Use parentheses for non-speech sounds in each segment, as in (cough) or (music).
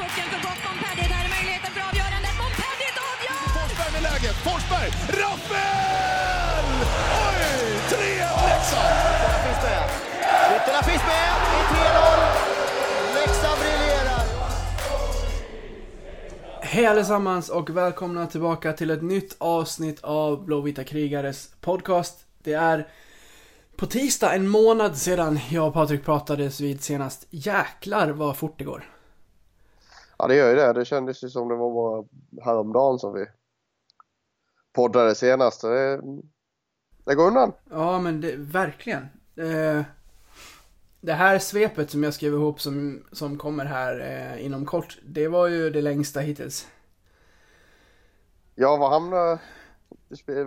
pucken för gott. Montpellier, där är möjligheten för avgörandet. Montpellier avgör! Forsberg med läget. Forsberg! Rappel! Oj! 3-1 Leksand! Ytterna finns med. Ytterna finns med. Det är 3-0. Leksand briljerar. Hej allesammans och välkomna tillbaka till ett nytt avsnitt av Blåvita krigares podcast. Det är på tisdag en månad sedan jag och Patrik pratades vid senast. Jäklar vad fort det går. Ja det gör ju det. Det kändes ju som det var bara häromdagen som vi poddade senast. Det, det går undan. Ja men det, verkligen. Eh, det här svepet som jag skrev ihop som, som kommer här eh, inom kort. Det var ju det längsta hittills. Ja vad hamnade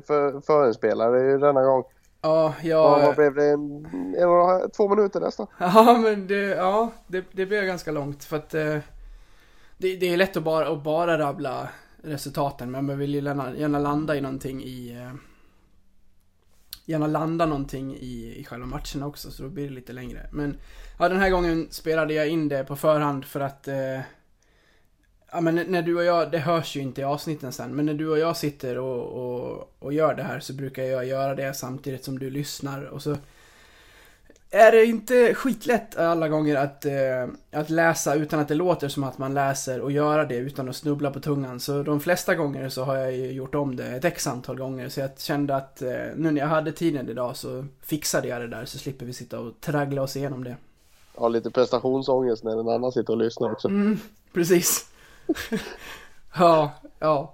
för, för en spelare ju denna gång? Ja, Ja, jag... vad blev det? En, en, två minuter nästan? (laughs) Ja, men det, ja, det, det blev ganska långt för att eh, det, det är lätt att bara, att bara rabbla resultaten men man vill ju gärna, gärna landa i någonting i eh, gärna landa någonting i, i själva matchen också så då blir det lite längre. Men ja, den här gången spelade jag in det på förhand för att eh, Ja men när du och jag, det hörs ju inte i avsnitten sen, men när du och jag sitter och, och, och gör det här så brukar jag göra det samtidigt som du lyssnar och så är det inte skitlätt alla gånger att, eh, att läsa utan att det låter som att man läser och göra det utan att snubbla på tungan. Så de flesta gånger så har jag ju gjort om det ett x antal gånger. Så jag kände att eh, nu när jag hade tiden idag så fixade jag det där så slipper vi sitta och traggla oss igenom det. Har lite prestationsångest när en annan sitter och lyssnar också. Mm, precis. (laughs) ja, ja.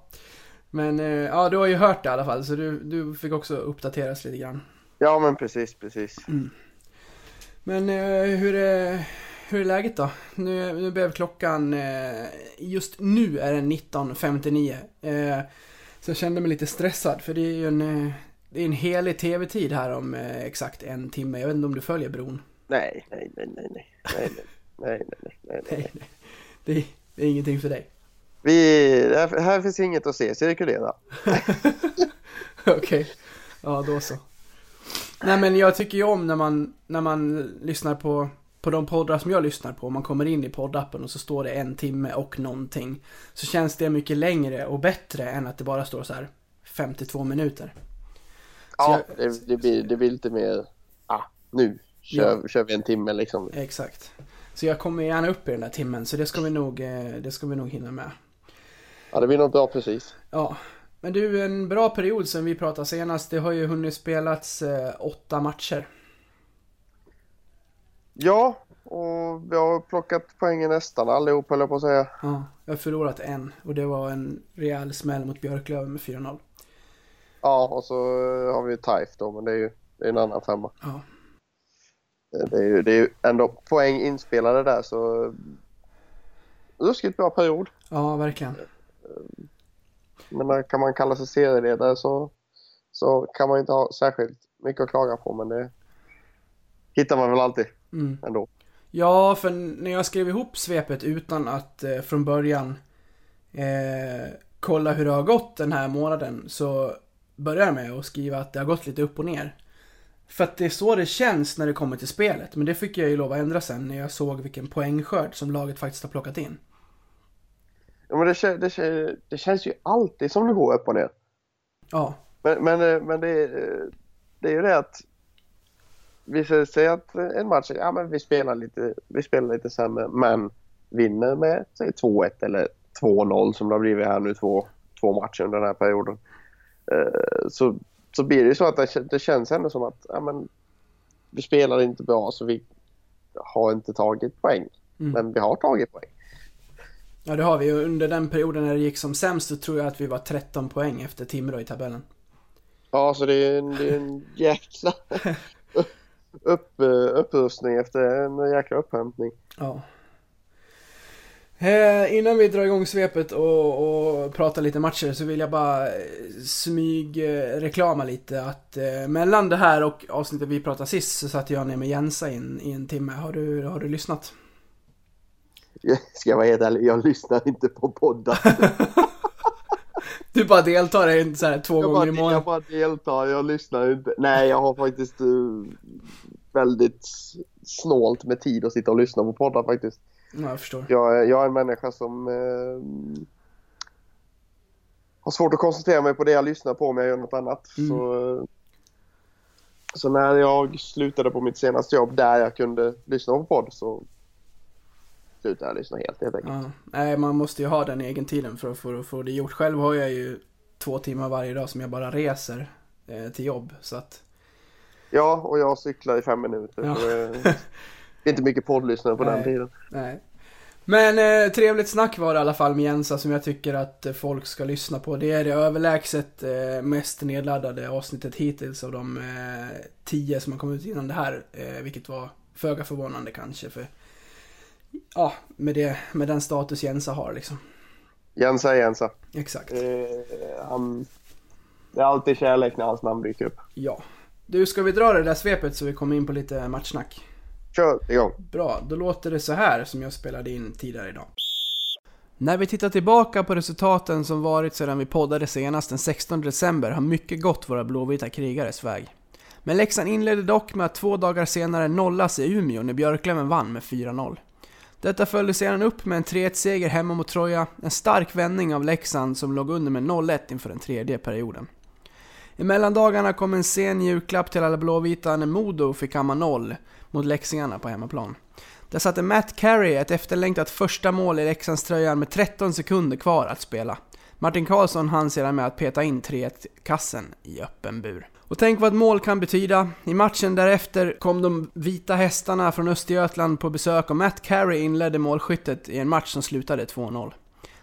Men eh, ja, du har ju hört det i alla fall så du, du fick också uppdateras lite grann. Ja men precis, precis. Men eh, hur, är, hur är läget då? Nu, nu blev klockan, eh, just nu är den 19.59. Eh, så jag kände mig lite stressad för det är ju en, eh, det är en helig tv-tid här om eh, exakt en timme. Jag vet inte om du följer bron? Nej, nej, nej, nej, nej, nej, nej, nej, nej, nej, nej. Det, det är ingenting för dig. Vi, här, här finns inget att se, cirkulera. Okej, ja då så. Nej men jag tycker ju om när man, när man lyssnar på, på de poddar som jag lyssnar på. Man kommer in i poddappen och så står det en timme och någonting. Så känns det mycket längre och bättre än att det bara står så här 52 minuter. Ja, jag- det, det, blir, det blir lite mer, ah, nu kör, kör vi en timme liksom. Exakt. Så jag kommer gärna upp i den där timmen så det ska vi nog, eh, det ska vi nog hinna med. Ja, det blir nog bra precis. Ja. Men du, en bra period sen vi pratade senast. Det har ju hunnit spelats eh, åtta matcher. Ja, och vi har plockat poängen nästan allihop höll jag på att säga. Ja, jag har förlorat en och det var en rejäl smäll mot Björklöven med 4-0. Ja, och så eh, har vi Taif då, men det är ju det är en annan femma. Ja. Eh, Det är ju, det är ju ändå poäng inspelade där så eh, ruskigt bra period. ja, verkligen. Men när kan man kalla sig serieledare så, så kan man ju inte ha särskilt mycket att klaga på men det hittar man väl alltid Mm. ändå. Ja, för när jag skrev ihop svepet utan att eh, från början eh, kolla hur det har gått den här månaden så började jag med att skriva att det har gått lite upp och ner. För att det är så det känns när det kommer till spelet. Men det fick jag ju lov att ändra sen när jag såg vilken poängskörd som laget faktiskt har plockat in. Ja, men det, det, det känns ju alltid som det går upp och ner. Ja, Men, men, eh, men det, är- det är ju det att vi säger att en match, ja men vi spelar lite, vi spelar lite sämre men vinner med säg 2-1 eller 2-0 som det har blivit här nu två, två matcher under den här perioden. Eh, Så, så blir det ju så att det, det känns ändå som att ja, men, vi spelar inte bra så vi har inte tagit poäng. Mm. Men vi har tagit poäng. Ja det har vi. Och under den perioden när det gick som sämst så tror jag att vi var 13 poäng efter Timrå i tabellen. Ja, så det är en, det är en jäkla (laughs) upp, upprustning efter en jäkla upphämtning. Ja. Eh, innan vi drar igång svepet och, och pratar lite matcher så vill jag bara eh, smyg eh, reklama lite att eh, mellan det här och avsnittet vi pratade sist så satt jag ner med Jensa i en, i en timme. Har du, har du lyssnat? (laughs) Jag ska vara helt ärlig, jag lyssnar inte på poddar. (laughs) Du bara deltar en så här två Jag gånger bara, i månaden. jag bara deltar, jag lyssnar inte. Nej, jag har faktiskt uh, väldigt snålt med tid att sitta och lyssna på poddar faktiskt. Ja, jag förstår. Jag, är- jag är en människa som eh, har svårt att koncentrera mig på det jag lyssnar på om jag gör något annat. Mm. Så, så när jag slutade på mitt senaste jobb där jag kunde lyssna på podd så slutade jag lyssna helt helt enkelt. Ja. Nej, man måste ju ha den egen tiden för att få, få det gjort. Själv har jag ju två timmar varje dag som jag bara reser eh, till jobb. Så att, Ja, och jag cyklar i fem minuter. Ja. Det, är inte mycket poddlyssnare på den Nej. tiden. nej. Men eh, trevligt snack var det i alla fall med Jensa som jag tycker att eh, folk ska lyssna på. Det är det överlägset eh, mest nedladdade avsnittet hittills av de eh, tio som har kommit ut innan det här. Eh, vilket var föga förvånande kanske för Ja, med, det, med den status Jensa har liksom. Jensa är Jensa. Exakt. Eh, han, det är alltid kärlek när hans namn dyker upp. Ja. Du, ska vi dra det där svepet så vi kommer in på lite matchsnack? Kör igång. Bra, då låter det så här som jag spelade in tidigare idag. När vi tittar tillbaka på resultaten som varit sedan vi poddade senast den 16 december har mycket gått våra blåvita krigares väg. Men Leksand inledde dock med att två dagar senare nollas i Umeå när Björklöven vann med 4-0. Detta följde sedan upp med en 3-1-seger hemma mot Troja, en stark vändning av Leksand som låg under med 0-1 inför den tredje perioden. I mellandagarna kom en sen julklapp till alla blåvita när Modo fick kamma 0 mot Leksingarna på hemmaplan. Där satte Matt Carey ett efterlängtat första mål i Leksands tröjan med 13 sekunder kvar att spela. Martin Karlsson hann sedan med att peta in 3-1-kassen i öppen bur. Och tänk vad ett mål kan betyda. I matchen därefter kom de vita hästarna från Östergötland på besök och Matt Carey inledde målskyttet i en match som slutade 2-0.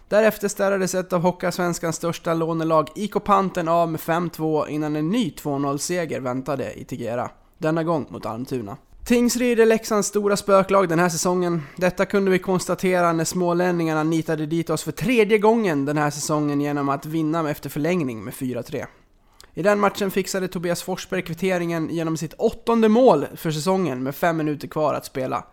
Därefter ställdes ett av Hockeyallsvenskans största lånelag IK Panten av med 5-2 innan en ny 2-0-seger väntade i Tigera. Denna gång mot Almtuna. Tingsryd är Leksands stora spöklag den här säsongen. Detta kunde vi konstatera när smålänningarna nitade dit oss för tredje gången den här säsongen genom att vinna efter förlängning med 4-3. I den matchen fixade Tobias Forsberg kvitteringen genom sitt åttonde mål för säsongen med fem minuter kvar att spela.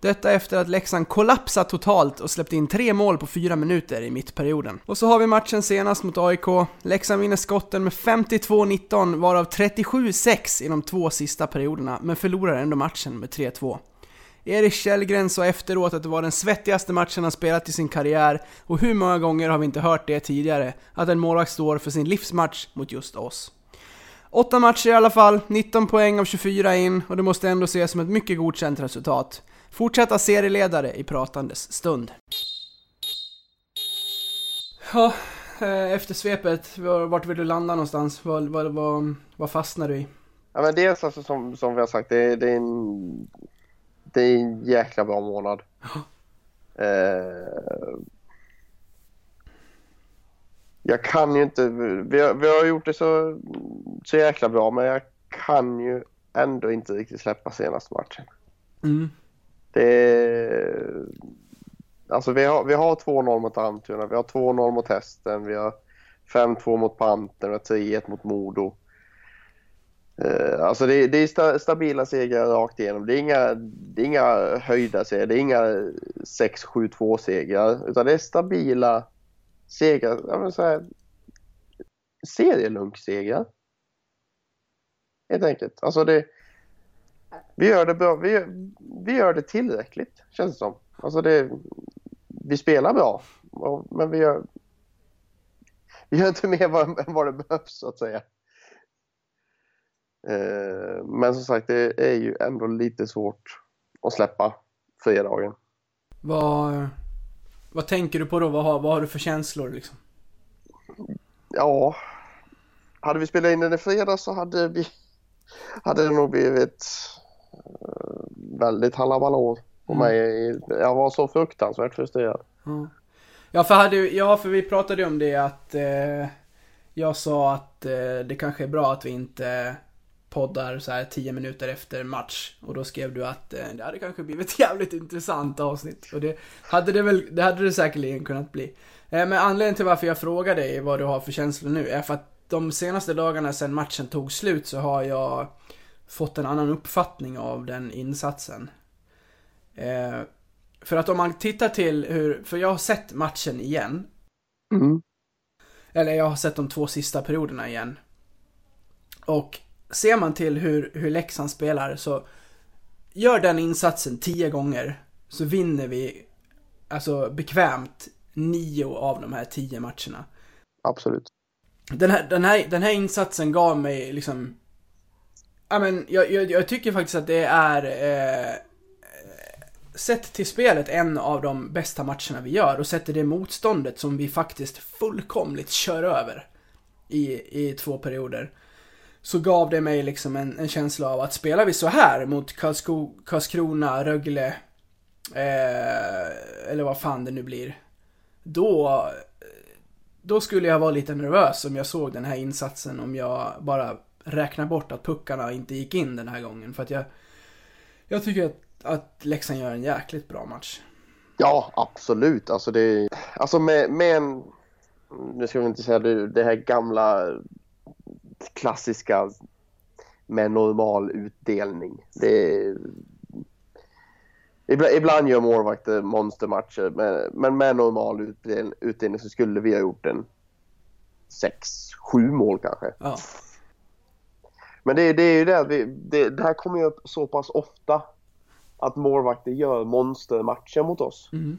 Detta efter att Leksand kollapsat totalt och släppt in tre mål på fyra minuter i mittperioden. Och så har vi matchen senast mot AIK. Leksand vinner skotten med 52-19 varav 37-6 i de två sista perioderna, men förlorar ändå matchen med 3-2. Erik Källgren sa efteråt att det var den svettigaste matchen han spelat i sin karriär och hur många gånger har vi inte hört det tidigare, att en målvakt står för sin livsmatch mot just oss. Åtta matcher i alla fall, 19 poäng av 24 in och det måste ändå ses som ett mycket godkänt resultat. Fortsätta serieledare i pratandes stund. Ja, eh, efter svepet, vart vill du landa någonstans? Vad, vad, vad, vad fastnar du i? Ja, men dels alltså, som, som vi har sagt, det, det, är en, det är en jäkla bra månad. Eh, jag kan ju inte, vi har, vi har gjort det så, så jäkla bra men jag kan ju ändå inte riktigt släppa senaste matchen. Mm. Det alltså vi har, vi har 2-0 mot Almtuna, vi har 2-0 mot Hästen, vi har 5-2 mot Pantern och 3-1 mot Modo. Eh, alltså det, det är stabila segrar rakt igenom. Det är inga, det är inga höjda segrar, det är inga 6-7-2 segrar utan det är stabila segrar. Ja, men så här, serielunksegrar. Helt enkelt. Alltså det, vi gör det bra. Vi, gör- vi gör det tillräckligt känns det som. Alltså det, vi spelar bra men vi gör, vi gör inte mer vad, än vad det behövs så att säga. Eh, Men som sagt, det är ju ändå lite svårt att släppa fredagen. Vad, vad tänker du på då? Vad har, vad har du för känslor liksom? Ja, hade vi spelat in den i fredag så hade vi hade det nog blivit eh, väldigt halabalå på Mm. mig. Jag var så fruktansvärt frustrerad. Ja. Ja, för, hade, ja, för vi pratade ju om det att eh, jag sa att eh, det kanske är bra att vi inte poddar så här 10 minuter efter match. Och då skrev du att eh, det hade kanske blivit ett jävligt intressant avsnitt. Och det hade det väl, det hade det säkerligen kunnat bli. Eh, men anledningen till varför jag frågar dig vad du har för känslor nu är för att de senaste dagarna sedan matchen tog slut så har jag fått en annan uppfattning av den insatsen. Eh, för att om man tittar till hur, för jag har sett matchen igen. Mm. Eller jag har sett de två sista perioderna igen. Och ser man till hur, hur Leksand spelar så gör den insatsen tio gånger så vinner vi alltså bekvämt nio av de här tio matcherna. Absolut. Den här, den här, den här insatsen gav mig liksom... Ja men, jag, jag, jag tycker faktiskt att det är... Eh, sett till spelet en av de bästa matcherna vi gör och sätter det motståndet som vi faktiskt fullkomligt kör över i, i två perioder. Så gav det mig liksom en, en känsla av att spelar vi så här mot Karlsko, Karlskrona, Rögle, eh, eller vad fan det nu blir. Då, då skulle jag vara lite nervös om jag såg den här insatsen om jag bara räknar bort att puckarna inte gick in den här gången. För att jag, jag tycker att, att Leksand gör en jäkligt bra match. Ja, absolut. Alltså, det, alltså med, med en, nu ska vi inte säga det, det här gamla klassiska med normal utdelning. Det, ibland, ibland gör målvakter monstermatcher, men, med normal utdelning, utdelning så skulle vi ha gjort en 6-7 mål kanske. Ja. Men det, det är ju det att vi, det, det här kommer ju upp så pass ofta att målvakter gör monstermatcher mot oss. Mm.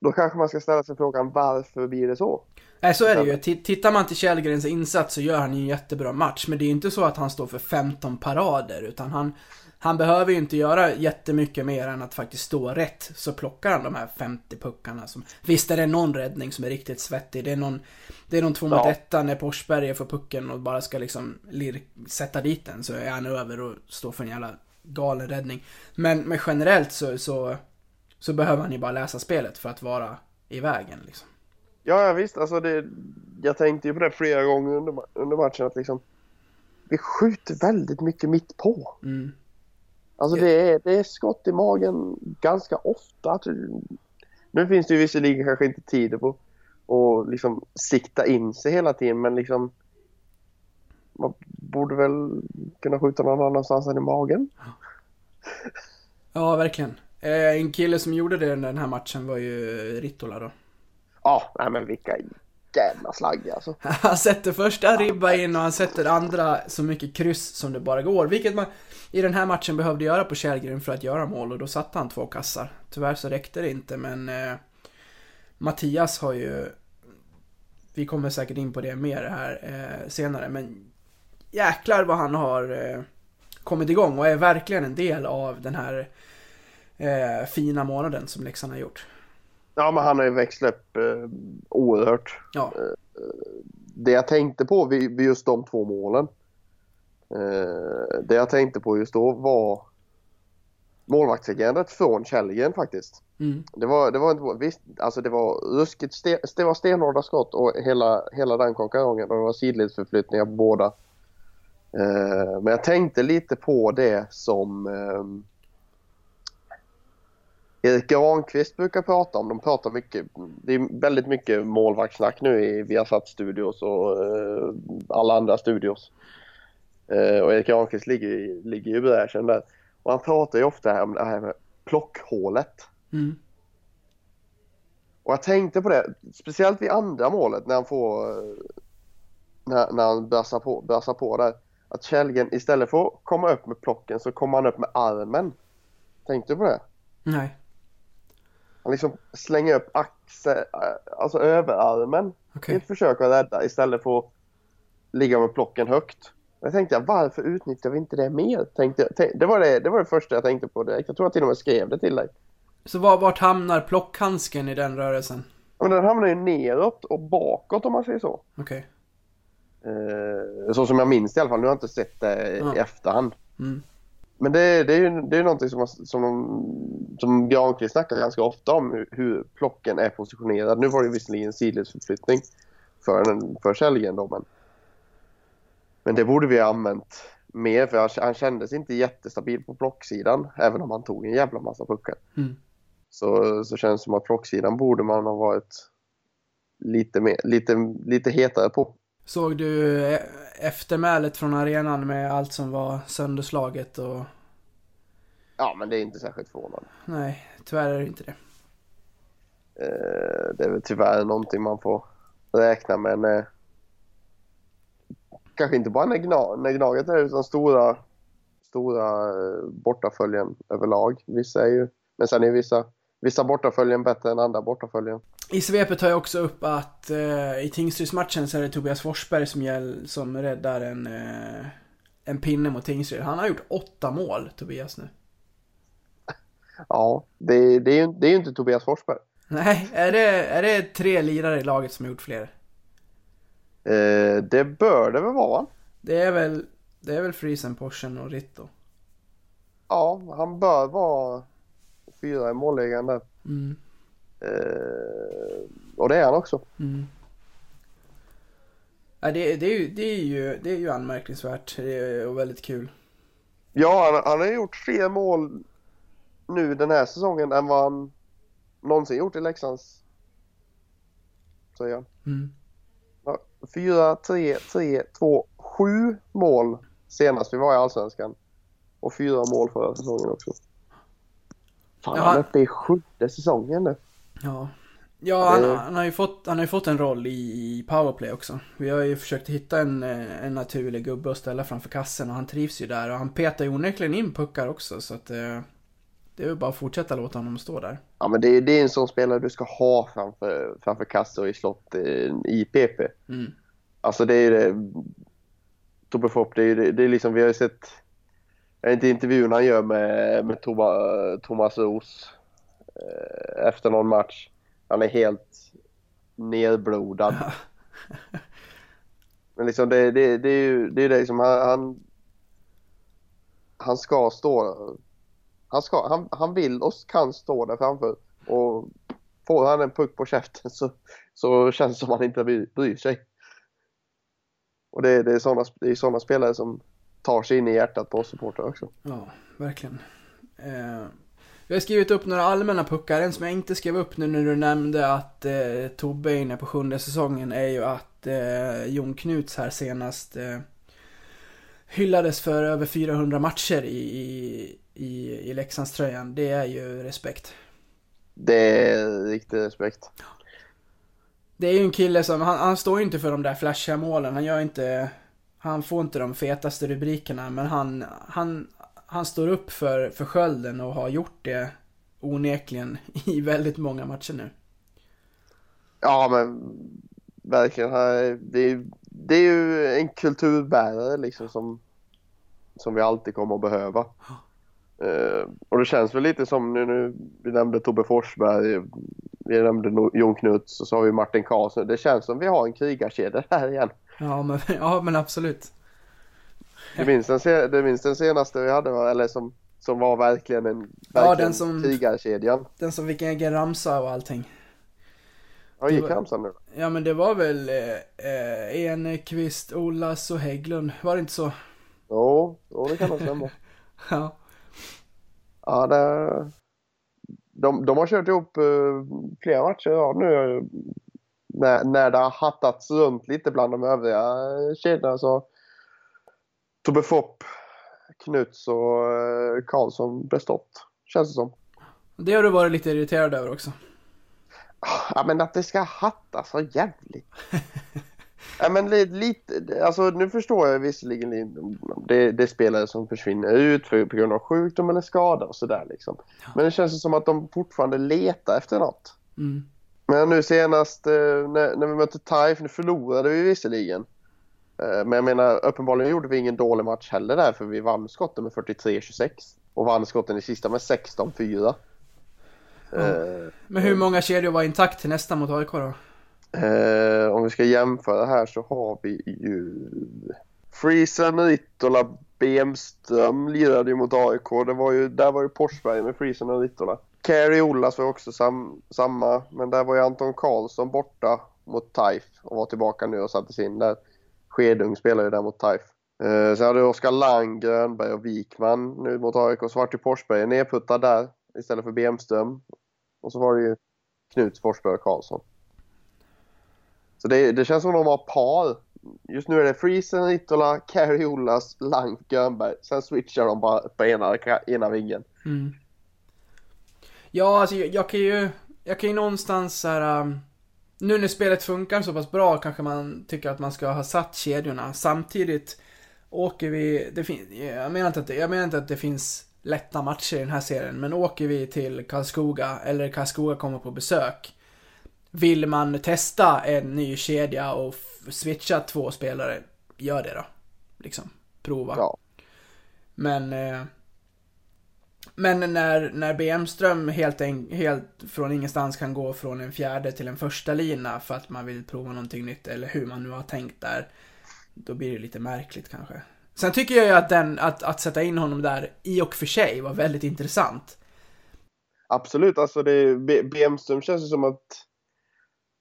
Då kanske man ska ställa sig frågan varför blir det så? Nej, så är det ju. T- Tittar man till Källgrens insats så gör han ju en jättebra match. Men det är ju inte så att han står för 15 parader, utan han, han behöver ju inte göra jättemycket mer än att faktiskt stå rätt. Så plockar han de här 50 puckarna som... Visst är det någon räddning som är riktigt svettig. Det är någon, det är någon två mot Ja. etta när Forsberg får pucken och bara ska liksom lir, sätta dit den. Så är han över och står för en jävla galen räddning. Men, men generellt så, så, så behöver han ju bara läsa spelet för att vara i vägen liksom. Ja, ja visst. Alltså det, jag tänkte ju på det flera gånger under, under matchen att liksom vi skjuter väldigt mycket mitt på. Mm. Alltså Ja. det är, det är skott i magen ganska ofta. Nu finns det ju visserligen kanske inte tid på att liksom sikta in sig hela tiden men liksom man borde väl kunna skjuta någon annanstans än i magen. Ja, verkligen. Eh, en kille som gjorde det den här matchen var ju Rittola då. Ja, nej men vilka jävla slaggar alltså. (laughs) Han sätter första ribba in och han sätter andra så mycket kryss som det bara går. Vilket man i den här matchen behövde göra på Källgren för att göra mål och då satte han två kassar. Tyvärr så räckte det inte men eh, Mattias har ju Vi kommer säkert in på det mer här eh, senare men Jäklar vad han har eh, kommit igång och är verkligen en del av den här eh, fina månaden som Leksand har gjort. Ja men han har ju växlat upp eh, oerhört. Ja, det jag tänkte på vid, just de två målen. Eh, det jag tänkte på just då var målvaktsagerandet från Källgren faktiskt. mm, Det var, det var inte, visst, alltså det var ruskigt det var stenhårda skott och hela, hela den konkurrensen och det var sidledsförflyttningar på båda. Eh, men jag tänkte lite på det som ehm, Erik Granqvist brukar prata om. De pratar mycket, det är väldigt mycket målvaktssnack nu i Viasat Studios och eh, alla andra studios. Eh, och Erik Granqvist ligger, ligger ju i bräschen där. Och han pratar ju ofta om det här med plockhålet. mm, Och jag tänkte på det, speciellt vid andra målet när han får när, när han brassar på, brassar på där. Att Källgren istället för att komma upp med plocken så kommer han upp med armen. Tänkte du på det? nej, Han liksom slänger upp axel, alltså överarmen okej. i ett försök att rädda istället för att ligga med plocken högt. Jag tänkte varför utnyttjar vi inte det mer? Tänkte, jag- tänk, det, var det, det var det första jag tänkte på direkt. Jag tror jag till och med skrev det till dig. Så var, vart hamnar plockhandsken i den rörelsen? Men den hamnar ju neråt och bakåt om man säger så. Okej. Eh, så som jag minns det i alla fall. Nu har jag inte sett det i efterhand. Mm. Men det, det är ju det är någonting som, som, som Granqvist snackar ganska ofta om. Hur, hur plocken är positionerad. Nu var det visserligen sidledsförflyttning för, för Källgren då. Men, men det borde vi ha använt mer. För han, han kändes inte jättestabil på plocksidan. Även om han tog en jävla massa puckar. Mm. Så, så känns det som att plocksidan borde man ha varit lite, mer, lite, lite hetare på. Såg du eh, eftermälet från arenan med allt som var sönderslaget och... Ja, men det är inte särskilt förvånande. Nej, tyvärr är det inte det. Eh, det är väl tyvärr någonting man får räkna med. När, kanske inte bara när, när Gnaget är utan stora, stora eh, bortaföljen överlag. Vissa är ju, men sen är vissa vissa bortaföljen bättre än andra bortaföljen. I svepet tar jag också upp att eh, i Tingsrydsmatchen så är det Tobias Forsberg som, gäll, som räddar en, eh, en pinne mot Tingsryd. Han har gjort åtta mål, Tobias nu. Ja, det, det, är, ju, det är inte Tobias Forsberg. Nej, är det, är det tre lirare i laget som har gjort fler? Eh, det bör det väl vara? Det är väl, det är väl Friesen, Porschen och Ritto. Ja, han bör vara fyra i målligan där. Mm. Eh, och det är han också. Mm. Ja, det, det, är ju, det, är ju, det är ju anmärkningsvärt är, och väldigt kul. Ja, han, han har gjort fler mål nu den här säsongen än vad han någonsin gjort i Leksands tröjan. Mm. Ja, fyra, tre, tre, två, sju mål senast vi var i Allsvenskan. Och fyra mål förra säsongen också. Fan, han är han- uppe i sjunde säsongen nu. Ja. Ja, han, han, har ju fått, han har fått en roll i, powerplay också. Vi har ju försökt hitta en, eh, en naturlig gubbe att ställa framför kassen och han trivs ju där. Och han petar ju onekligen in puckar också så att eh, det är ju bara att fortsätta låta honom stå där. Ja, men det, det är en sån spelare du ska ha framför, framför kassor i slott eh, i PP. Mm. Alltså det är ju det. Tobbe Fopp, det är ju det, är liksom, vi har ju sett jag vet inte intervjun han gör med, med Toma, Thomas Roos efter någon match. Han är helt nerblodad. Men liksom det, det, det är ju det, är det liksom, han, han, han ska stå han, ska, han, han vill och kan stå där framför och får han en puck på käften så, så känns det som att han inte bryr, sig. Och det, det är sådana det är såna spelare som tar sig in i hjärtat på supportrar också. Ja, verkligen. Eh, vi har skrivit upp några allmänna puckar. En som jag inte skrev upp nu när du nämnde att eh, Tobbe är inne på sjunde säsongen är ju att eh, Jon Knuts här senast eh, hyllades för över 400 matcher i, i, i, i Leksandströjan. Det är ju respekt. Det är riktig respekt. Det är ju en kille som, han, han står ju inte för de där flashiga målen. Han gör inte, han får inte de fetaste rubrikerna. Men han, han, han står upp för, för skölden och har gjort det onekligen (laughs) i väldigt många matcher nu. Ja men verkligen. Det är, det är ju en kulturbärare liksom som, som vi alltid kommer att behöva. Eh, och det känns väl lite som nu, nu vi nämnde Tobbe Forsberg, vi nämnde No- Jon Knuts och så har vi Martin Karlsson. Det känns som vi har en krigarkedja här igen. Ja men, (laughs) ja, men absolut. Du minns den, se- du minns den senaste vi hade eller som, som var verkligen en Ja, verkligen den som- krigarkedjan. Den som fick egen ramsa och allting. Ja, gick Ramsan nu? Ja men det var väl eh, eh, Enqvist, Olas och Hägglund. Var det inte så? Jo, jo, det kan nog stämma. (laughs) Ja. Ja, det, de, de har kört ihop uh, flera matcher ja, nu när, när det har hattats runt lite bland de övriga kedjorna så Tobbe Fopp, Knuts och uh, Karlsson bestått känns det som. Det har du varit lite irriterad över också. Ja men att det ska hattas så jävligt. Ja men li- lite, alltså nu förstår jag visserligen li- det, det spelare som försvinner ut för, på grund av sjukdom eller skada och sådär liksom. Men det känns som att de fortfarande letar efter något. Mm. Men nu senast eh, när, när vi mötte Taif, nu förlorade vi visserligen. Eh, Men jag menar uppenbarligen gjorde vi ingen dålig match heller där för vi vann skotten med 43-26. Och vann skotten i sista med 16-4. Eh, Men hur många kedjor var intakt till nästa mot AIK då? Eh, om vi ska jämföra här så har vi ju Friesen, Rittola, Bemström lirade ju mot AIK. Det var ju, där var ju Forsberg med Friesen och Rittola. Carey Ollas var också sam, samma, men där var ju Anton Karlsson borta mot Taif och var tillbaka nu och sattes in där. Skedung spelar ju där mot Taif. Eh, sen hade vi Oskar Lang, Grönberg och Wikman nu mot AIK. Så vart ju Forsberg nedputtad där istället för Bemström. Och så var det ju Knut, Forsberg och Karlsson. Så det, det känns som de har par. Just nu är det Friesen, Ritola, Carey Ollas, Lang, Grönberg. Sen switchar de bara på ena, ena vingen. Mm. Ja, alltså jag, jag kan ju, jag kan ju någonstans så här. Um, nu när spelet funkar så pass bra kanske man tycker att man ska ha satt kedjorna. Samtidigt åker vi, det fin, jag, menar inte att det, jag menar inte att det finns lätta matcher i den här serien. Men åker vi till Karlskoga, eller Karlskoga kommer på besök. Vill man testa en ny kedja och switcha två spelare, gör det då. Liksom, prova. Ja. Men... Eh, men när, när BM-ström helt, en, helt från ingenstans kan gå från en fjärde till en första lina för att man vill prova någonting nytt, eller hur man nu har tänkt där. Då blir det lite märkligt kanske. Sen tycker jag ju att, den, att, att sätta in honom där i och för sig var väldigt intressant. Absolut, alltså det, B- Bemström känns ju som att...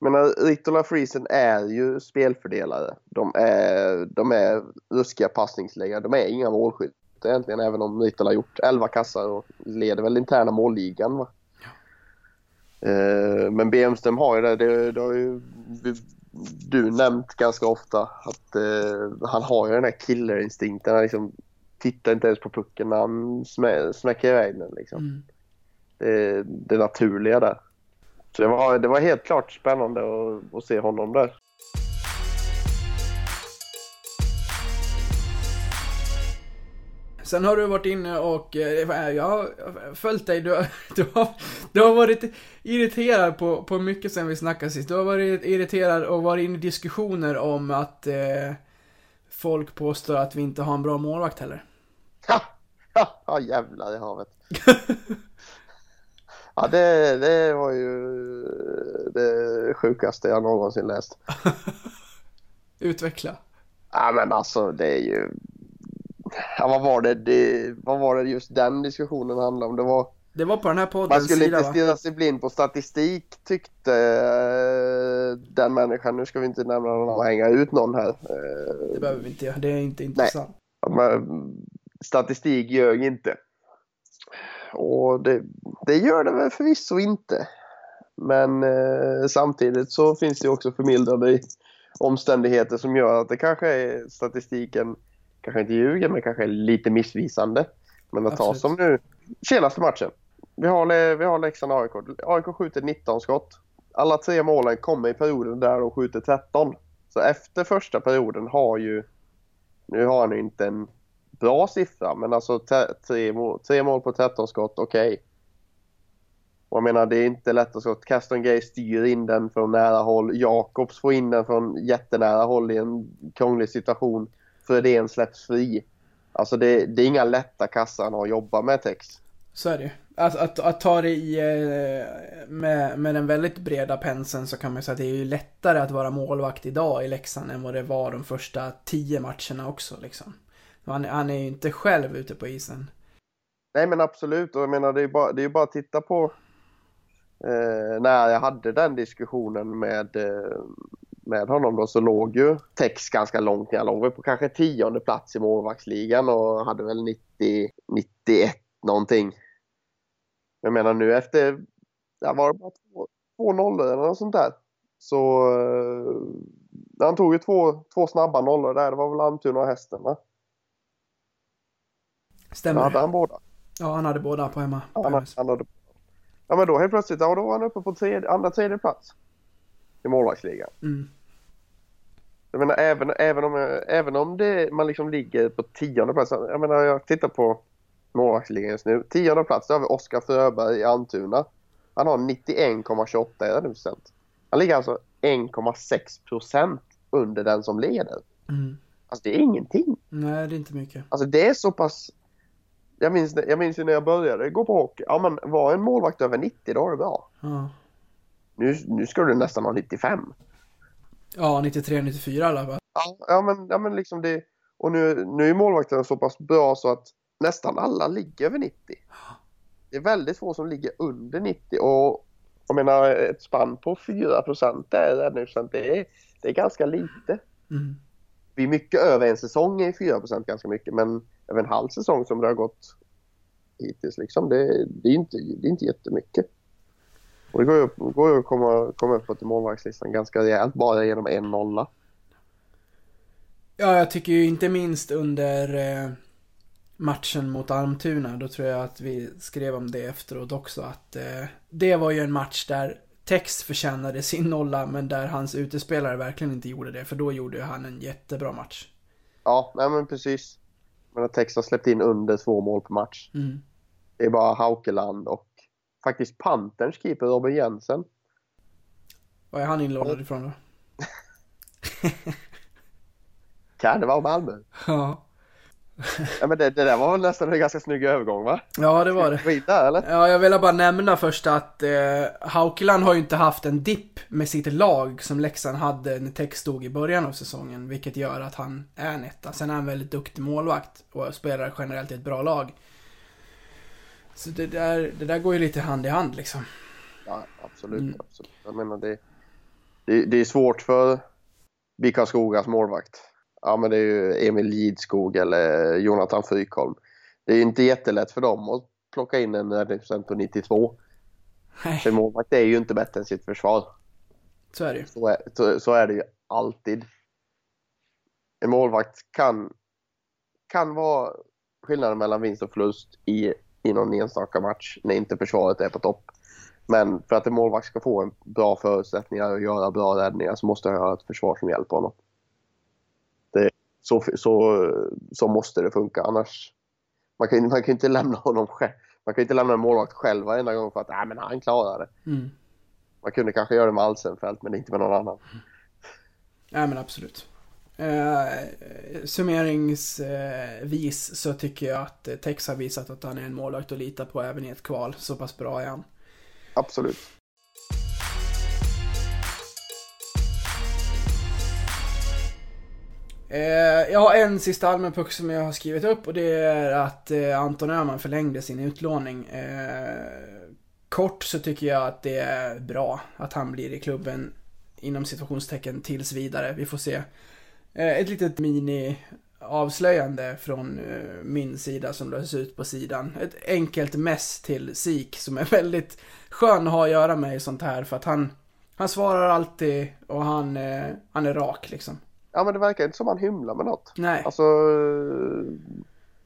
Menar, Ritola Friesen är ju spelfördelare. De är, de är ruskiga passningsläggare. De är inga målskyttar egentligen, även om Ritola har gjort 11 kassar och leder väl interna målligan. Va? Eh, men Bemström har ju det, det, det har ju du nämnt ganska ofta, att eh, han har ju den här killerinstinkten. Han liksom tittar inte ens på pucken när han smä, smäcker iväg den. Liksom Mm. det, det naturliga där. Så det var, det var helt klart spännande att, att se honom där. Sen har du varit inne och, eh, jag har följt dig, du, har- (laughs) du, har, du har varit irriterad på, på mycket sen vi snackade sist. Du har varit irriterad och varit inne i diskussioner om att eh, folk påstår att vi inte har en bra målvakt heller. Ha! Ha! ha jävlar i havet. (laughs) ja, det, det var ju det sjukaste jag någonsin läst. (laughs) Utveckla. Ja, men alltså det är ju... Ja, vad var det, det, vad var det just den diskussionen handlade om? Det var... Det var på den här Man poddens skulle sida inte stirra sig blind på statistik tyckte eh, den människan. Nu ska vi inte nämna någon och hänga ut någon här. Eh, Det behöver vi inte göra, det är inte intressant. Men statistik ljög inte. Och det, det gör det väl förvisso inte. Men eh, samtidigt så finns det också förmildrande omständigheter som gör att det kanske är statistiken, kanske inte ljuger, men kanske är lite missvisande. Men att ta som nu, senaste matchen. Vi har, vi har Leksand AIK. AIK skjuter 19 skott. Alla tre målen kommer i perioden där de skjuter 13. Så efter första perioden har ju nu har han ju inte en bra siffra, men alltså tre, mål, tre mål på 13 skott, okej. Och jag menar, det är inte lätt att skott. Caston Gay styr in den från nära håll. Jakobs får in den från jättenära håll i en krånglig situation. Fredén släpps fri. Alltså det, det är inga lätta kassar han har att jobba med text. Så är det ju. Att, att, att ta det i, eh, med, med den väldigt breda penseln så kan man ju säga att det är ju lättare att vara målvakt idag i Leksand än vad det var de första tio matcherna också liksom. Han, han är ju inte själv ute på isen. Nej men absolut, och jag menar det är ju bara, det är bara att titta på eh, när jag hade den diskussionen med, eh, med honom då så låg ju Tex ganska långt ner. Låg på kanske tionde plats i målvaktsligan och hade väl 90, 91 någonting. Jag menar nu efter, ja, var det bara två, två nollor eller något sånt där. Så eh, han tog ju två, två snabba nollor där. Det var väl Almtuna och Hästen va? Stämmer. hade han båda. Ja, han hade båda på hemma. Ja, han, han hade... ja men då helt plötsligt, ja, då var han uppe på tredje, andra tredje plats i målvaktsligan. Mm. Jag menar även, även om, även om det, man liksom ligger på tionde plats. Jag menar jag tittar på målvaktsligan just nu. Tionde plats, där har vi Oskar Fröberg i Almtuna. Han har 91,28 i räddningsprocent. Han ligger alltså 1,6 procent under den som leder. Mm. Alltså det är ingenting. Nej, det är inte mycket. Alltså det är så pass... Jag minns, jag minns ju när jag började gå på hockey. Ja men var en målvakt över 90 då är det bra. Ja, Nu, nu ska du nästan ha 95. Ja 93, 94 i alla fall. Ja, ja, men, ja men liksom det... Och nu, nu är målvakterna så pass bra så att nästan alla ligger över 90. Det är väldigt få som ligger under 90 och jag menar ett spann på 4 där räddningsprocent, det är, det är ganska lite. Mm. Vi är mycket över en säsong är 4% ganska mycket men över en halv säsong som det har gått hittills liksom, det, det, är, inte, det är inte jättemycket. Och det går ju upp- går ju att komma, komma upp till målvaktslistan ganska rejält bara genom en nolla. Ja, jag tycker ju inte minst under eh, matchen mot Almtuna, då tror jag att vi skrev om det efteråt också, att eh, det var ju en match där Tex förtjänade sin nolla, men där hans utespelare verkligen inte gjorde det, för då gjorde ju han en jättebra match. Ja, nej men precis. Men att Tex har släppt in under två mål per match. Mm. Det är bara Haukeland och faktiskt Panterns keeper Robin Jensen. Var är han inlånad ifrån då? (laughs) Kan det vara Malmö? Ja. Ja, men det, det där var väl nästan en ganska snygg övergång va? Ja, det var det. Där eller? Ja, jag vill bara nämna först att eh, Haukeland har ju inte haft en dipp med sitt lag som Leksand hade när Tex stod i början av säsongen, vilket gör att han är en etta. Sen är han väldigt duktig målvakt och spelar generellt i ett bra lag. Så det där, det där går ju lite hand i hand liksom. Ja, absolut. Mm. absolut. Jag menar det, det, det är svårt för BIK Skogas målvakt. Ja, men det är ju Emil Lidskog eller Jonathan Frykholm. Det är ju inte jättelätt för dem att plocka in en räddningsprocent på 92. Nej, För målvakt är ju inte bättre än sitt försvar. så är det ju. Så är, så, så är det ju alltid. En målvakt kan, kan vara skillnaden mellan vinst och förlust i, i någon enstaka match när inte försvaret är på topp. Men för att en målvakt ska få en bra förutsättningar och göra bra räddningar så måste han ha ett försvar som hjälper honom. Det, så, så, så måste det funka annars. Man kan, man kan inte lämna honom själv. Man kan inte lämna en målvakt själv varenda gång för att äh, men han klarar det. Mm. Man kunde kanske göra det med Alsenfelt men inte med någon annan. Ja, men absolut. Eh, summeringsvis så tycker jag att eh, Tex har visat att han är en målvakt att lita på även i ett kval. Så pass bra är han. Absolut. Eh, jag har en sista allmän puck som jag har skrivit upp och det är att eh, Anton Öhman förlängde sin utlåning. Eh, kort så tycker jag att det är bra att han blir i klubben inom situationstecken tills vidare. Vi får se. Eh, ett litet mini avslöjande från eh, min sida som löses ut på sidan. Ett enkelt mess till Sik som är (laughs) väldigt skön att ha att göra med i sånt här för att han, han svarar alltid och han, eh, han är rak liksom. Ja men det verkar inte som han hymlar med något. Nej. Alltså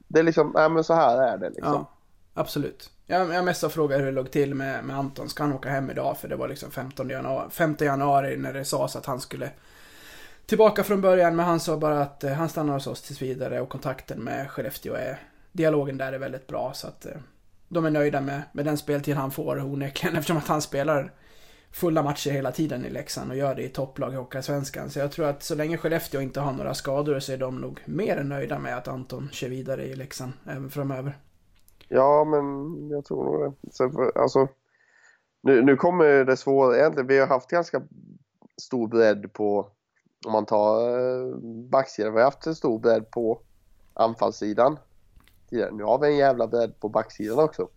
det är liksom, nej men så här är det liksom. Ja, absolut. Jag, jag mest frågade hur det låg till med, med Anton. Ska han åka hem idag? För det var liksom 15 januari, 5 januari när det sades att han skulle tillbaka från början. Men han sa bara att eh, han stannar hos oss tills vidare och kontakten med Skellefteå är, dialogen där är väldigt bra. Så att eh, de är nöjda med, med den speltid han får onekligen (laughs) eftersom att han spelar fulla matcher hela tiden i Leksand och gör det i topplag i Hockeyallsvenskan. Så jag tror att så länge Skellefteå inte har några skador så är de nog mer än nöjda med att Anton kör vidare i Leksand även framöver. Ja men jag tror nog det. Sen för, alltså, nu, nu kommer det svåra egentligen. Vi har haft ganska stor bredd på, om man tar eh, backsidan, vi har haft en stor bredd på anfallssidan. Nu har vi en jävla bredd på backsidan också.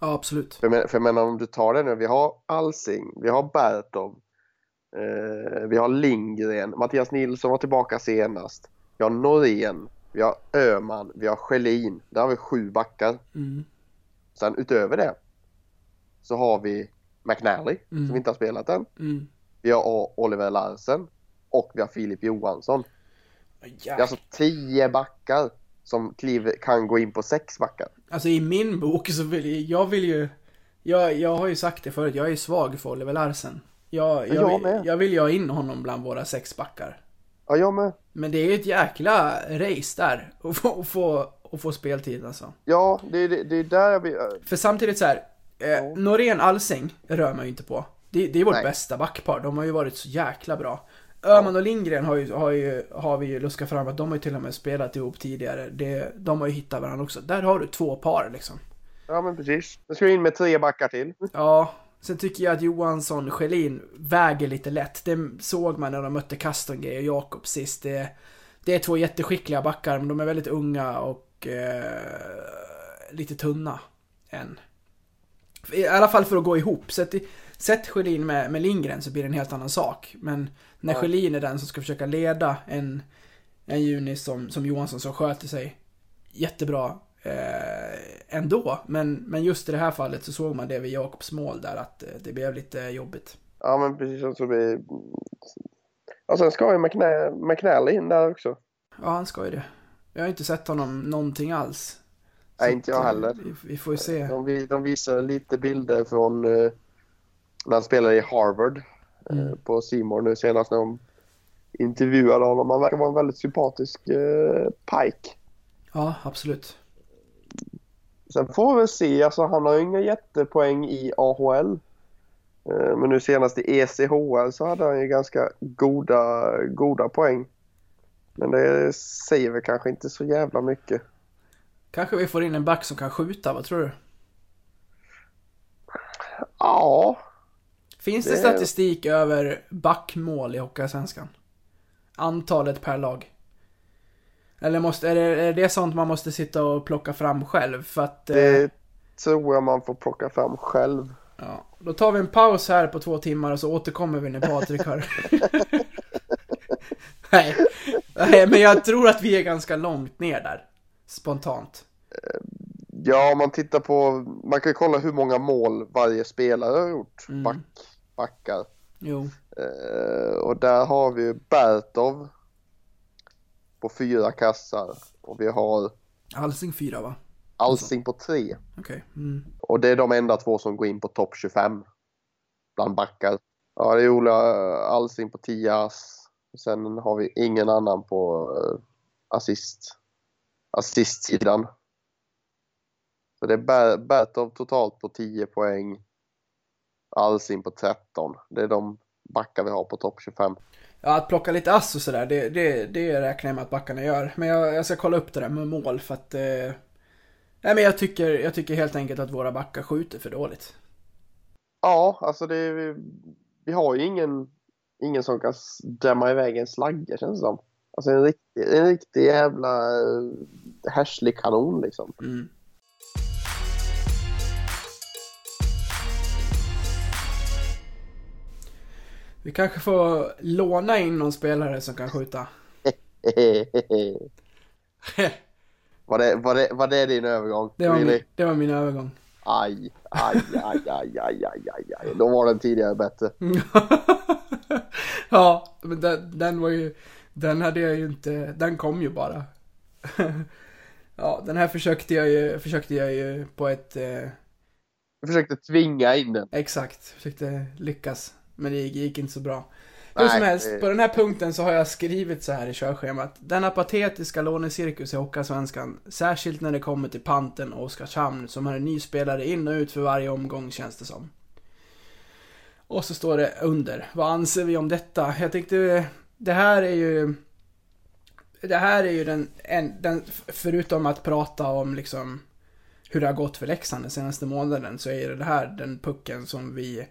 Ja, absolut. För men, för jag menar om du tar det nu, vi har Alsing, vi har Bertov, eh, vi har Lindgren, Mattias Nilsson var tillbaka senast. Vi har Norén, vi har Öman, vi har Schelin. Där har vi sju backar. Mm. Sen utöver det så har vi McNally Mm. som inte har spelat än. Mm. Vi har Oliver Larsen och vi har Filip Johansson. Det är alltså tio backar som kliver, kan gå in på sex backar. Alltså i min bok så vill jag, vill ju... Jag, jag har ju sagt det förut, jag är svag för Oliver Larsen. Jag, jag, Jag vill, jag vill ju ha in honom bland våra sex backar. Ja, jag med. Men det är ju ett jäkla race där, att få, att få, att få speltid alltså. Ja, det är det, det är där vi... För samtidigt så här, eh, Norén Alsing rör man ju inte på. Det, det är vårt Nej. bästa backpar, de har ju varit så jäkla bra. Öhman och Lindgren har, ju, har, ju, har vi ju luskat fram att de har ju till och med spelat ihop tidigare. Det, de har ju hittat varandra också. Där har du två par liksom. Ja, men precis. Nu ska vi in med tre backar till. Ja, sen tycker jag att Johansson Schelin väger lite lätt. Det såg man när de mötte Kastongay och Jakob sist. Det, det är två jätteskickliga backar, men de är väldigt unga och eh, lite tunna än. I alla fall för att gå ihop. Sätt, sätt Schelin med, med Lindgren så blir det en helt annan sak. Men när Ja. Schelin är den som ska försöka leda en, en juni som, som Johansson som sköter sig jättebra eh, ändå. Men, men just i det här fallet så såg man det vid Jakobs mål där att eh, det blev lite jobbigt. Ja, men precis. Så vi... Och sen ska ju McNa- McNally in där också. Ja, han ska ju det. Jag har inte sett honom någonting alls. Nej, inte jag eh, heller. Vi, vi får ju se. De, vi- de visar lite bilder från eh, när han spelade i Harvard Mm. på Simor nu senast när de intervjuade honom. Han verkar vara en väldigt sympatisk eh, pike. Ja, absolut. sen får vi väl se. Alltså, han har ju inga jättepoäng i AHL. Eh, Men nu senast i ECHL så hade han ju ganska goda, goda poäng. Men det säger väl kanske inte så jävla mycket. Kanske vi får in en back som kan skjuta, vad tror du? Ja, Finns det, Det- statistik över backmål i Hockeyallsvenskan? Antalet per lag? Eller måste, är, det, är det sånt man måste sitta och plocka fram själv? För att... eh, det tror jag man får plocka fram själv. Ja, då tar vi en paus här på två timmar och så återkommer vi när Patrik har... (laughs) Nej. Nej, men jag tror att vi är ganska långt ner där. Spontant. Ja, om man tittar på, man kan ju kolla hur många mål varje spelare har gjort, Mm. back, backar. Jo. Eh, och där har vi Bertov på fyra kassar och vi har Alsing 4 va? Alsing på tre. Okej. Mm. Och det är de enda två som går in på topp 25 bland backar. Ja, det är Ola Alsing på 10 ass. Sen har vi ingen annan på uh, assist, assistsidan. Så det är Ber- Bertov totalt på 10 poäng. Alsing på 13. Det är de backar vi har på topp 25. Ja, att plocka lite ass och sådär, det, det, det räknar jag med att backarna gör. Men jag, jag ska kolla upp det där med mål för att... Eh... Nej men jag tycker, jag tycker helt enkelt att våra backar skjuter för dåligt. Ja, alltså det är, vi har ju ingen, ingen som kan dämma iväg en slagga känns det som. Alltså en riktig, en riktig jävla uh, härslig kanon liksom. Mm. Vi kanske får låna in någon spelare som kan skjuta. (laughs) var, det, var, det, var det din övergång? Det var, Really? min, det var min övergång. Aj, aj, aj, aj, aj, aj, aj, aj. Då var den tidigare bättre. (laughs) ja, men den, den var ju... Den hade jag ju inte... Den kom ju bara. (laughs) ja, den här försökte jag ju, försökte jag ju på ett... Eh, Jag försökte tvinga in den. exakt, försökte lyckas. Men det gick, inte så bra. Hur som helst, på den här punkten så har jag skrivit så här i körschemat. Denna patetiska lånecirkus i Hockeyallsvenskan, särskilt när det kommer till Panten och Oskarshamn som har en ny spelare in och ut för varje omgång känns det som. Och så står det under, vad anser vi om detta? Jag tänkte, det här är ju... Det här är ju den, en, den förutom att prata om liksom hur det har gått för Leksand den senaste månaden så är det här den pucken som vi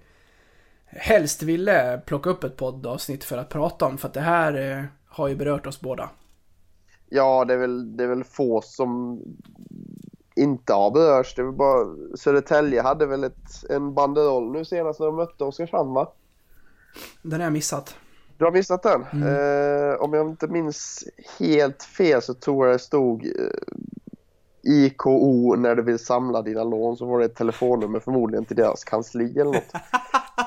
helst ville plocka upp ett poddavsnitt för att prata om för att det här eh, har ju berört oss båda. Ja, det är väl, det är väl få som inte har berörts. Det väl bara, Södertälje hade väl ett, en banderoll nu senast när de mötte Oskarshamn va? Den har jag missat. Du har missat den? Eh, om jag inte minns helt fel så tror jag det stod eh, IKO när du vill samla dina lån så var det ett telefonnummer förmodligen till deras kansli eller något. (laughs)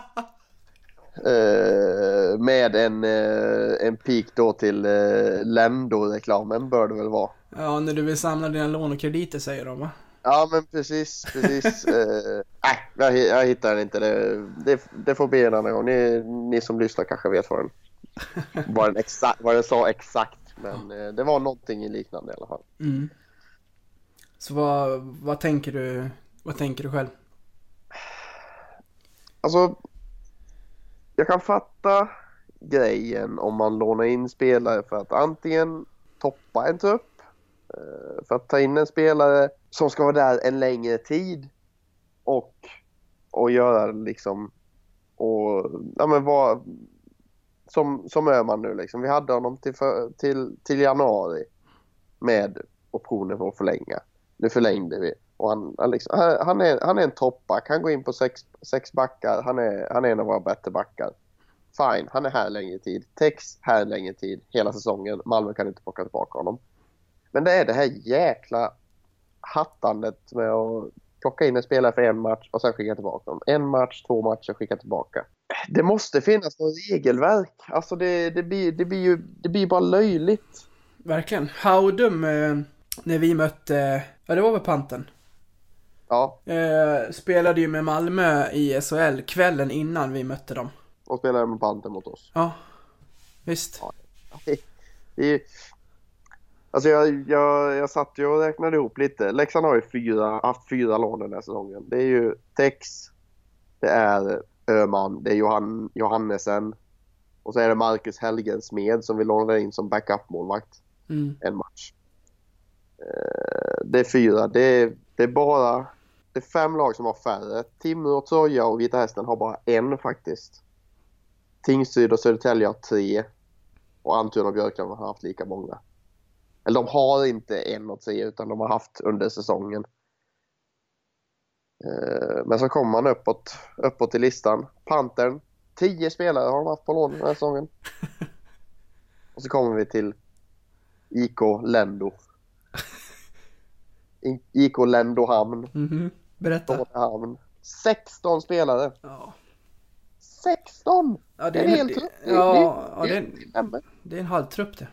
eh, med en, eh, en pik då till eh, Lendo-reklamen bör det väl vara. Ja, när du vill samla dina lån och krediter säger de va? Ja men precis, precis. (laughs) eh, nej, jag, jag hittar den inte. Det, det, det får bli en annan gång. Ni, ni som lyssnar kanske vet vad den, vad den, exakt, vad den sa exakt. Men eh, det var någonting i liknande i alla fall. Mm. Så vad, vad tänker du, vad tänker du själv? Alltså, jag kan fatta grejen om man lånar in spelare för att antingen toppa en trupp, eh, för att ta in en spelare som ska vara där en längre tid och, och göra liksom och ja men vad som, som Öhman nu liksom. Vi hade honom till, för, till, till januari med optioner för att förlänga. Nu förlängde vi. Och han, han, liksom, han, är, han är en toppback. Han går in på sex, sex backar. Han är, han är en av våra bättre backar. Fine, han är här längre tid. Tex här längre tid hela säsongen. Malmö kan inte plocka tillbaka honom. Men det är det här jäkla hattandet med att plocka in en spelare för en match och sen skicka tillbaka dem. En match, två matcher, skicka tillbaka. Det måste finnas något regelverk. Alltså det, det, blir, det, blir ju det blir bara löjligt. Verkligen. Haudum, eh, när vi mötte, ja det var väl Panten. Ja, Eh, spelade ju med Malmö i SHL kvällen innan vi mötte dem. och spelar med banden mot oss. Ja, visst. Det är, (laughs) Alltså jag, jag, jag satt ju och räknade ihop lite. Leksand har ju fyra, haft fyra lån den här säsongen. Det är ju Tex, det är Öman, det är Johan, Johannesen och så är det Marcus Helgensmed som vi lånade in som backup-målvakt Mm. en match. Eh, Det är fyra. Det är, det är bara det är fem lag som har färre. Timrå, Troja och Vita Hästen har bara en faktiskt. Tingsryd och Södertälje har tre. Och Almtuna och Björklund har haft lika många. Eller de har inte en och tre utan de har haft under säsongen. Eh, Men så kommer man uppåt, uppåt i listan. Pantern, tio spelare har de haft på lån den här säsongen. Och så kommer vi till IK Lendo. (laughs) IK Lendohamn, Mhm. Berätta. Tornehamn. 16 spelare. Ja. 16! Ja, Det är en hel trupp. Det- Ja, är, det en halvtrupp det.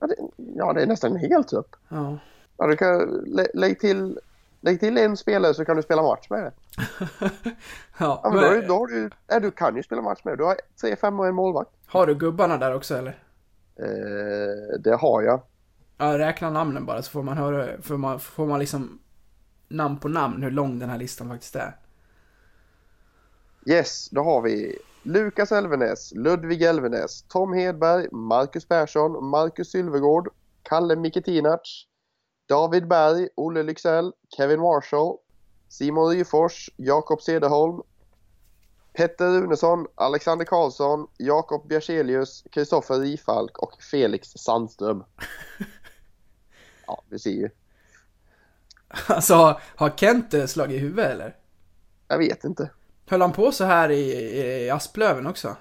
ja, det, ja, det är nästan en hel trupp. Ja. Ja, du kan, lä, lägg, till, lägg till en spelare så kan du spela match med det. (laughs) ja, Ja, men då, men, du- då har du, ja, du kan ju spela match med det. Du har tre, fem och en målvakt. har du gubbarna där också eller? Eh, det har jag. Ja, räkna namnen bara så får man höra, får man, får man liksom namn på namn hur lång den här listan faktiskt är. Yes, då har vi Lukas Elvenäs, Ludvig Elvenäs, Tom Hedberg, Marcus Persson, Marcus Sylvegård, Kalle Miketinac, David Berg, Olle Lycksell, Kevin Marshall, Simon Ryfors, Jakob Cederholm, Petter Runesson, Alexander Karlsson, Jakob Bjerselius, Kristoffer Rifalk och Felix Sandström. (laughs) Ja, du ser ju. (laughs) Alltså, har Kent eh, slagit i huvudet eller? Jag vet inte. Höll han på så här i, i Asplöven också?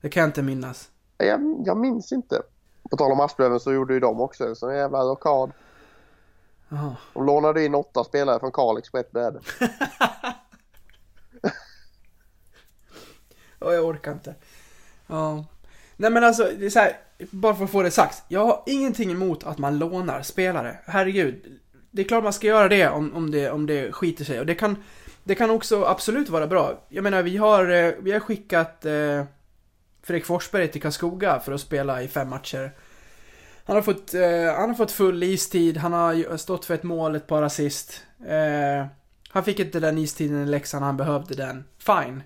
Det kan jag inte minnas. Jag, jag minns inte. På tal om Asplöven så gjorde ju de också en sån jävla rockad. De lånade in åtta spelare från Kalix på ett bräde. (laughs) Ja, jag orkar inte. Ja. Nej men alltså, det är så här, bara för att få det sagt. Jag har ingenting emot att man lånar spelare. Herregud. Det är klart man ska göra det om, om, det, om det skiter sig. Och det kan, det kan också absolut vara bra. Jag menar, vi har, eh, vi har skickat eh, Fredrik Forsberg till Karlskoga för att spela i fem matcher. Han har fått, eh, han har fått full istid, han har stått för ett mål, ett par assist. Eh, han fick inte den istiden i Leksand, han behövde den. Fine.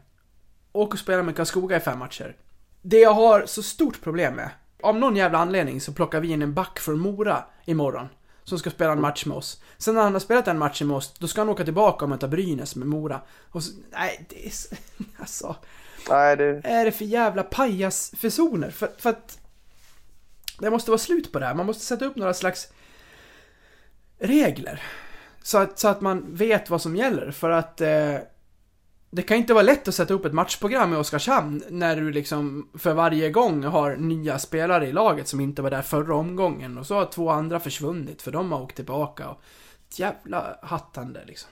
Åk och spela med Karlskoga i fem matcher. Det jag har så stort problem med, av någon jävla anledning så plockar vi in en back från Mora imorgon. Som ska spela en match med oss. Sen när han har spelat en match med oss, då ska han åka tillbaka och möta Brynäs med Mora. Och så, nej, det är så, (laughs) alltså. Nej, det, är det för jävla pajasfasoner? För, för att... Det måste vara slut på det här. Man måste sätta upp några slags regler. Så att, så att man vet vad som gäller. För att eh, det kan inte vara lätt att sätta upp ett matchprogram i Oskarshamn när du liksom för varje gång har nya spelare i laget som inte var där förra omgången. Och så har två andra försvunnit för de har åkt tillbaka. Och ett jävla hattande liksom.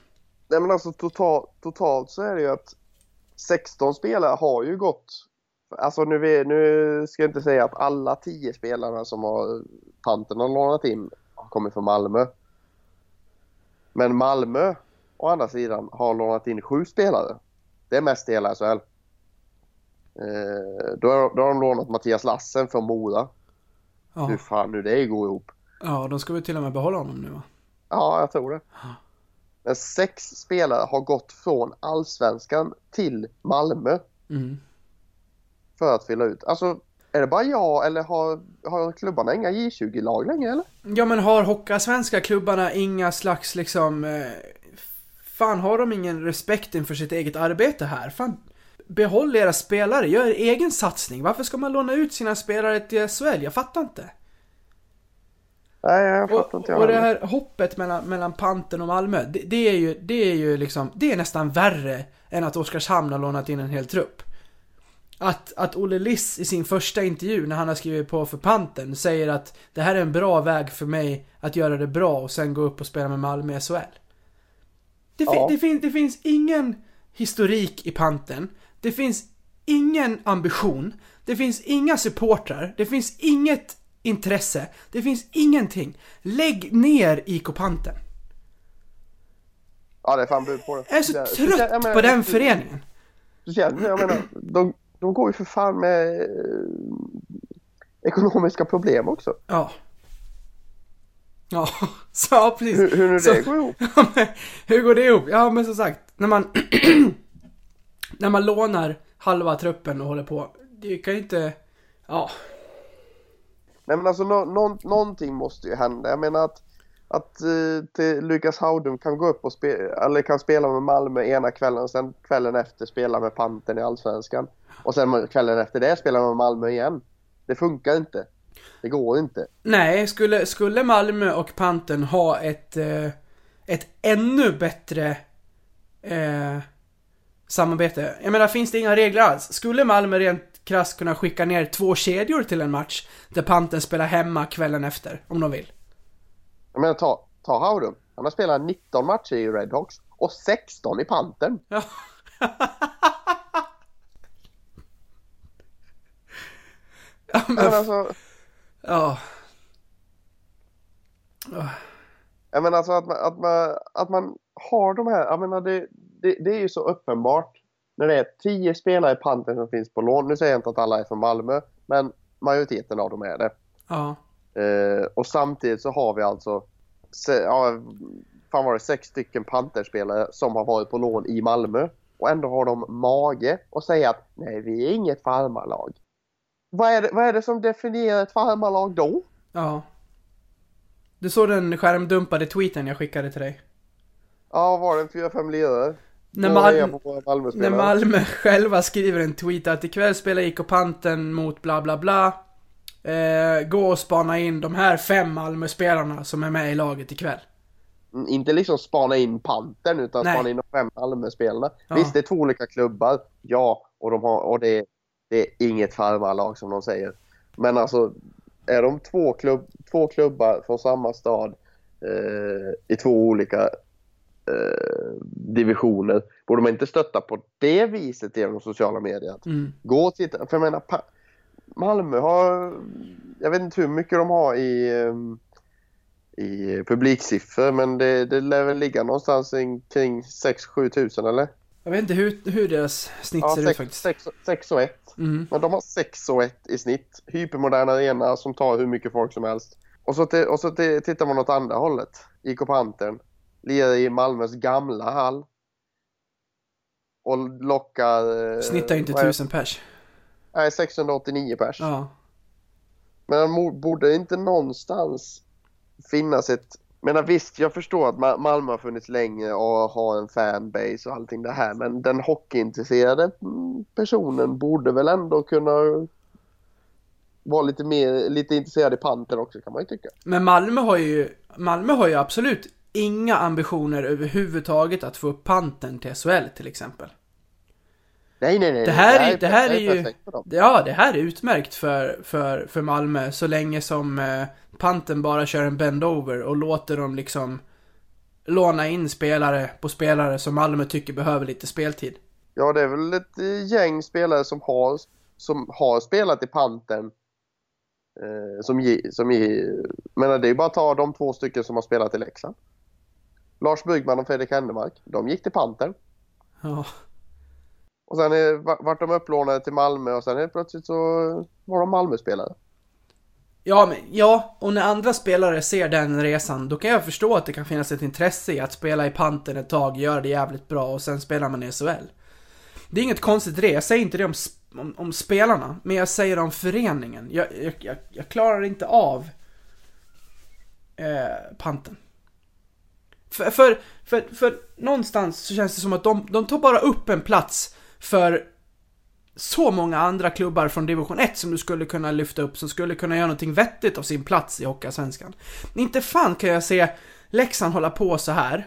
nej men alltså total, totalt så är det ju att 16 spelare har ju gått. Alltså nu, vi, nu ska jag inte säga att alla 10 spelarna som har tanten har lånat in har kommit från Malmö. Men Malmö å andra sidan har lånat in sju spelare. Det är mest i hela SHL. Eh, då, har, då har de lånat Mattias Lassen från Mora. Ja, Hur fan nu det går ihop. ja de ska väl till och med behålla honom nu va? Ja, jag tror det. Men sex spelare har gått från allsvenskan till Malmö Mm. för att fylla ut. Alltså, är det bara jag eller har, har klubbarna inga J20-lag längre eller? Ja men har Hockeyallsvenska klubbarna inga slags liksom... Eh, fan har de ingen respekt inför sitt eget arbete här? Fan, behåll era spelare, gör er egen satsning. Varför ska man låna ut sina spelare till SHL? Jag fattar inte. Nej, jag fattar Och, inte jag och det här hoppet mellan, mellan Panten och Malmö, det, det är ju, det är ju liksom, det är nästan värre än att Oskarshamn har lånat in en hel trupp. Att, att Olle Liss i sin första intervju när han har skrivit på för Panten säger att det här är en bra väg för mig att göra det bra och sen gå upp och spela med Malmö i SHL. Det, fin- Ja. det, fin- det finns ingen historik i Panten. Det finns ingen ambition. Det finns inga supportrar. Det finns inget intresse. Det finns ingenting. Lägg ner IK Panten. Ja, det är fan bud på det. Jag är så Det- trött jag menar, på den föreningen. Känner, jag menar, de, de går ju för fan med eh, ekonomiska problem också. Ja. Ja, (laughs) så, ja precis. Hur, hur nu Så- det går ihop? (laughs) Ja, men hur går det ihop? Ja, men som sagt, när man... (clears throat) när man lånar halva truppen och håller på. Det kan ju inte... Ja, Nej men alltså nå, nå, någonting måste ju hända. Jag menar att, att eh, till Lukas Haudum kan gå upp och spela, eller kan spela med Malmö ena kvällen och sen kvällen efter spela med Panten i Allsvenskan. Och sen kvällen efter det spela med Malmö igen. Det funkar inte. Det går inte. Nej, skulle, skulle Malmö och Panten ha ett, eh, ett ännu bättre eh, samarbete. Jag menar, finns det inga regler alls? Skulle Malmö rent krasst kunna skicka ner två kedjor till en match där Panten spelar hemma kvällen efter, om de vill? Jag menar ta, ta Haudum. Han har spelat 19 matcher i Redhawks och 16 i Pantern. Ja. (laughs) ja, men, Men alltså, ja. Jag menar alltså att man, att man, att man har de här, jag menar det, det, det är ju så uppenbart när det är tio spelare i panten som finns på lån. Nu säger jag inte att alla är från Malmö, men majoriteten av dem är det. Ja. Eh, och samtidigt så har vi alltså, se, ja, fan var det, sex stycken panterspelare som har varit på lån i Malmö. Och ändå har de mage att säga att nej, vi är inget farmarlag. Vad är det, vad är det som definierar ett farmarlag då? Ja. Du såg den skärmdumpade tweeten jag skickade till dig? Ja, var det en fyra, fem ledare? När, Då är jag Mal- på våra när. Malmö själva skriver en tweet att ikväll spelar IK Panten mot bla bla bla. Eh, gå och spana in de här fem Malmö-spelarna som är med i laget ikväll. Mm, Inte liksom spana in Pantern utan Nej. spana in de fem Malmöspelarna. Ja. Visst, det är två olika klubbar. Ja, och, de har, och det, är, det är inget farmarlag som de säger. Men alltså, är de två, klubb, två klubbar från samma stad eh, i två olika eh, divisioner, borde man inte stötta på det viset genom sociala medier? Mm. Gå och titta. För jag menar, Malmö har, jag vet inte hur mycket de har i, ehm, i publiksiffror men det, det lär väl ligga någonstans in- kring 6-7 tusen eller? Jag vet inte hur, hur deras snitt Ja, ser ut faktiskt. 6 och 1. Mm. Men de har 6 och 1 i snitt. Hypermodern arena som tar hur mycket folk som helst. Och så, till, och så till, tittar man åt andra hållet. IK Pantern. Lirar i Malmös gamla hall. Och lockar... eh, Snittar inte vad är- tusen pers. Nej, 689 pers. Ja. Men borde inte någonstans finnas ett... Men visst, jag förstår att Malmö har funnits länge och har en fanbase och allting det här. Men den hockeyintresserade personen borde väl ändå kunna vara lite mer lite intresserad i panten också kan man ju tycka. Men Malmö har ju, Malmö har ju absolut inga ambitioner överhuvudtaget att få upp panten till SHL till exempel. Nej, nej, nej. Det här är- det här är jag ju- perfekt för dem. Ja, det här är utmärkt för, för, för Malmö så länge som eh, panten bara kör en bend-over och låter dem liksom låna in spelare på spelare som Malmö tycker behöver lite speltid. Ja, det är väl ett eh, gäng spelare som har, som har spelat i panten. Eh, som ge, som ge, men det är ju bara att ta de två stycken som har spelat i Leksand. Lars Byggman och Fredrik Händemark. De gick till panten. Ja. Och sen är, vart de upplånade till Malmö och sen helt plötsligt så var de Malmö-spelare. Ja, men, ja, och när andra spelare ser den resan, då kan jag förstå att det kan finnas ett intresse i att spela i panten ett tag, göra det jävligt bra och sen spelar man i SHL. Det är inget konstigt i det, jag säger inte det om, om, om spelarna, men jag säger om föreningen. Jag, jag, jag, jag klarar inte av eh, panten. För, för, för, för någonstans så känns det som att de, de tar bara upp en plats för så många andra klubbar från division 1 som du skulle kunna lyfta upp som skulle kunna göra någonting vettigt av sin plats i Hockeyallsvenskan. Inte fan kan jag se Leksand hålla på så här.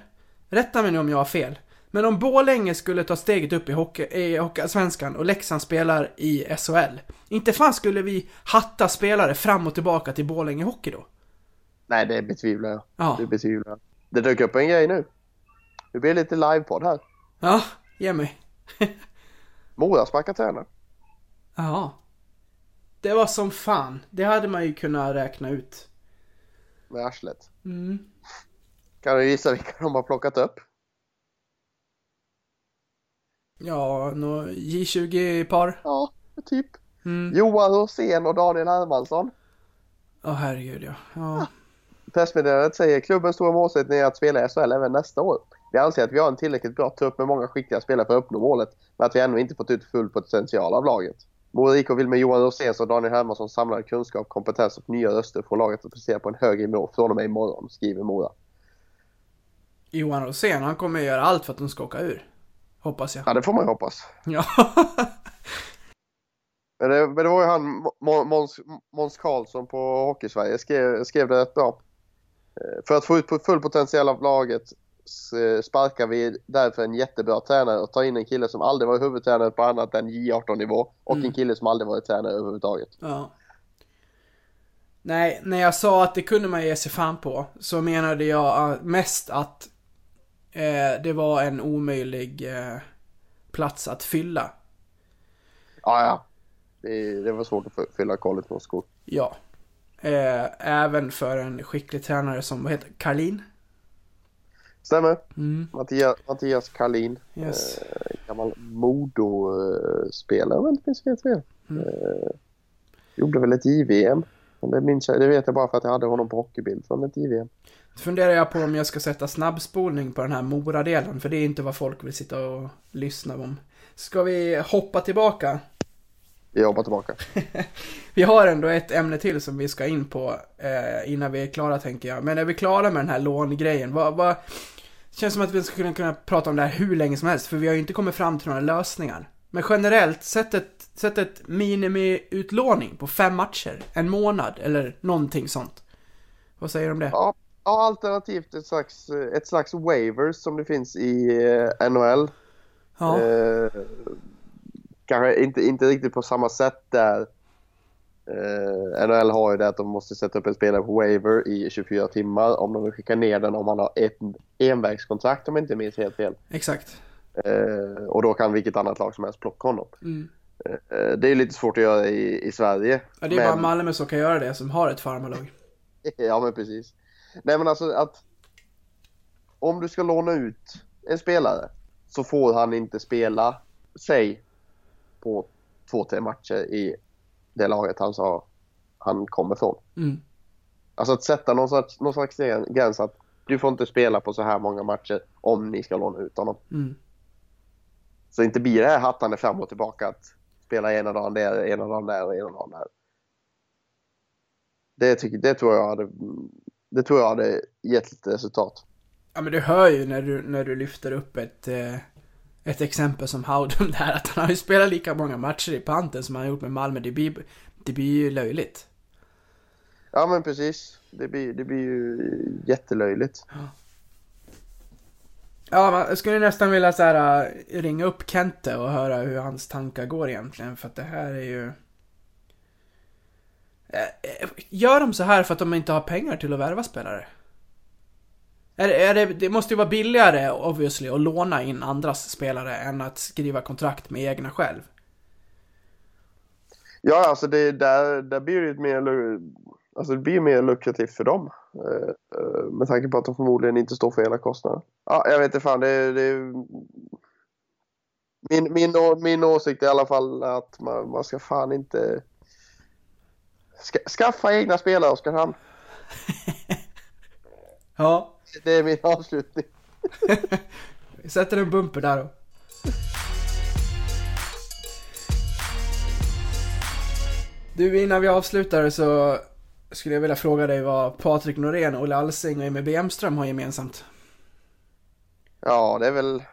Rätta mig nu om jag har fel. Men om Borlänge skulle ta steget upp i, hockey, i Hockeyallsvenskan och Leksand spelar i SHL. Inte fan skulle vi hatta spelare fram och tillbaka till Borlänge Hockey då? Nej, det betvivlar jag. Ja. Det betvivlar jag. Det dök upp en grej nu. Det blir lite livepodd här. Ja, ge mig. (laughs) Mora sparkar tränare. Ja. Det var som fan. Det hade man ju kunnat räkna ut. med arslet. Mm. Kan du gissa vilka de har plockat upp? Ja, nå J20-par. Ja, typ. Mm. Johan Rosén och Daniel Hermansson. Åh herregud ja. ja. pressmeddelandet säger klubbens stora målsättning är att spela i SHL även nästa år. Vi anser att vi har en tillräckligt bra trupp med många skickliga spelare för att uppnå målet, men att vi ännu inte fått ut full potential av laget. Mora IK vill med Johan Roséns och Daniel Hermansson samlade kunskap, kompetens och nya röster få laget att prestera på en högre nivå från och med imorgon, skriver Mora. Johan Rosén, han kommer göra allt för att de ska åka ur. Hoppas jag. Ja, det får man ju hoppas. Ja. (laughs) Men det, men det var ju han, Må- Måns, Måns Karlsson på Hockeysverige skrev, skrev det rätt bra. Eh, För att få ut full potential av laget sparkar vi därför en jättebra tränare och tar in en kille som aldrig varit huvudtränare på annat än J18-nivå och Mm. en kille som aldrig varit tränare överhuvudtaget. ja. Nej, när jag sa att det kunde man ge sig fan på, så menade jag eh, mest att eh, det var en omöjlig eh, plats att fylla. Ja, ja. Det, det var svårt att fy- fylla kollet med skor. Ja. Eh, även för en skicklig tränare som, vad heter Karlin? Stämmer. Mm. Mattias, Mattias Karlin. Yes. Eh, gammal Modo-spelare om jag inte minns helt fel. Mm. Eh, gjorde väl ett JVM. Men det, minns jag, det vet jag bara för att jag hade honom på hockeybild från ett JVM. Funderar jag på om jag ska sätta snabbspolning på den här Mora-delen, för det är inte vad folk vill sitta och lyssna om. Ska vi hoppa tillbaka? Vi jobbar tillbaka. (laughs) Vi har ändå ett ämne till som vi ska in på eh, innan vi är klara tänker jag. Men är vi klara med den här långrejen? Vad, vad... Känns som att vi skulle kunna prata om det här hur länge som helst, för vi har ju inte kommit fram till några lösningar. Men generellt, sätt ett, sätt ett minimiutlåning på fem matcher, en månad eller någonting sånt. Vad säger du om det? Ja, ja, alternativt ett slags, ett slags waivers som det finns i eh, NHL. Ja. Eh, kanske inte, inte riktigt på samma sätt där. Eh, NHL har ju det att de måste sätta upp en spelare på waiver i 24 timmar om de vill skicka ner den om han har ett envägskontrakt om jag inte minns helt fel. Exakt. Eh, och då kan vilket annat lag som helst plocka honom. Mm. Eh, det är lite svårt att göra i, i Sverige. Ja, det är bara Malmö som kan göra det, som har ett farmarlag. (laughs) Ja men precis. Nej men alltså att om du ska låna ut en spelare så får han inte spela, säg, på två, tre matcher i det laget han sa han kommer från. Mm. Alltså att sätta någon slags, någon slags gräns att du får inte spela på så här många matcher om ni ska låna ut honom. Mm. Så inte blir det här hattande fram och tillbaka att spela ena dagen där, ena dagen där och ena dagen där. Det, tycker, det, tror jag hade, det tror jag hade gett lite resultat. Ja men du hör ju när du, när du lyfter upp ett, eh, ett exempel som Howden (laughs) där, att han har ju spelat lika många matcher i panten som han har gjort med Malmö. Det blir, det blir ju löjligt. Ja men precis. Det blir, det blir ju jättelöjligt. Ja, man skulle nästan vilja så här, äh, ringa upp Kente och höra hur hans tankar går egentligen, för att det här är ju... Eh, eh, Gör de så här för att de inte har pengar till att värva spelare? Är, är det, det måste ju vara billigare, obviously, att låna in andras spelare än att skriva kontrakt med egna själv. Ja alltså det, där, där blir det ju mer, alltså det blir mer lukrativt för dem. Eh, eh, med tanke på att de förmodligen inte står för hela kostnaden. Ja jag vet inte fan det, det min, min, min åsikt är i alla fall att man, man ska fan inte ska, skaffa egna spelare Oskarshamn. (laughs) Ja. Det är min avslutning. Vi (laughs) sätter en bumper där då. Du, innan vi avslutar så skulle jag vilja fråga dig vad Patrik Norén, Olle Alsing och Emil Bemström har gemensamt. Ja det är väl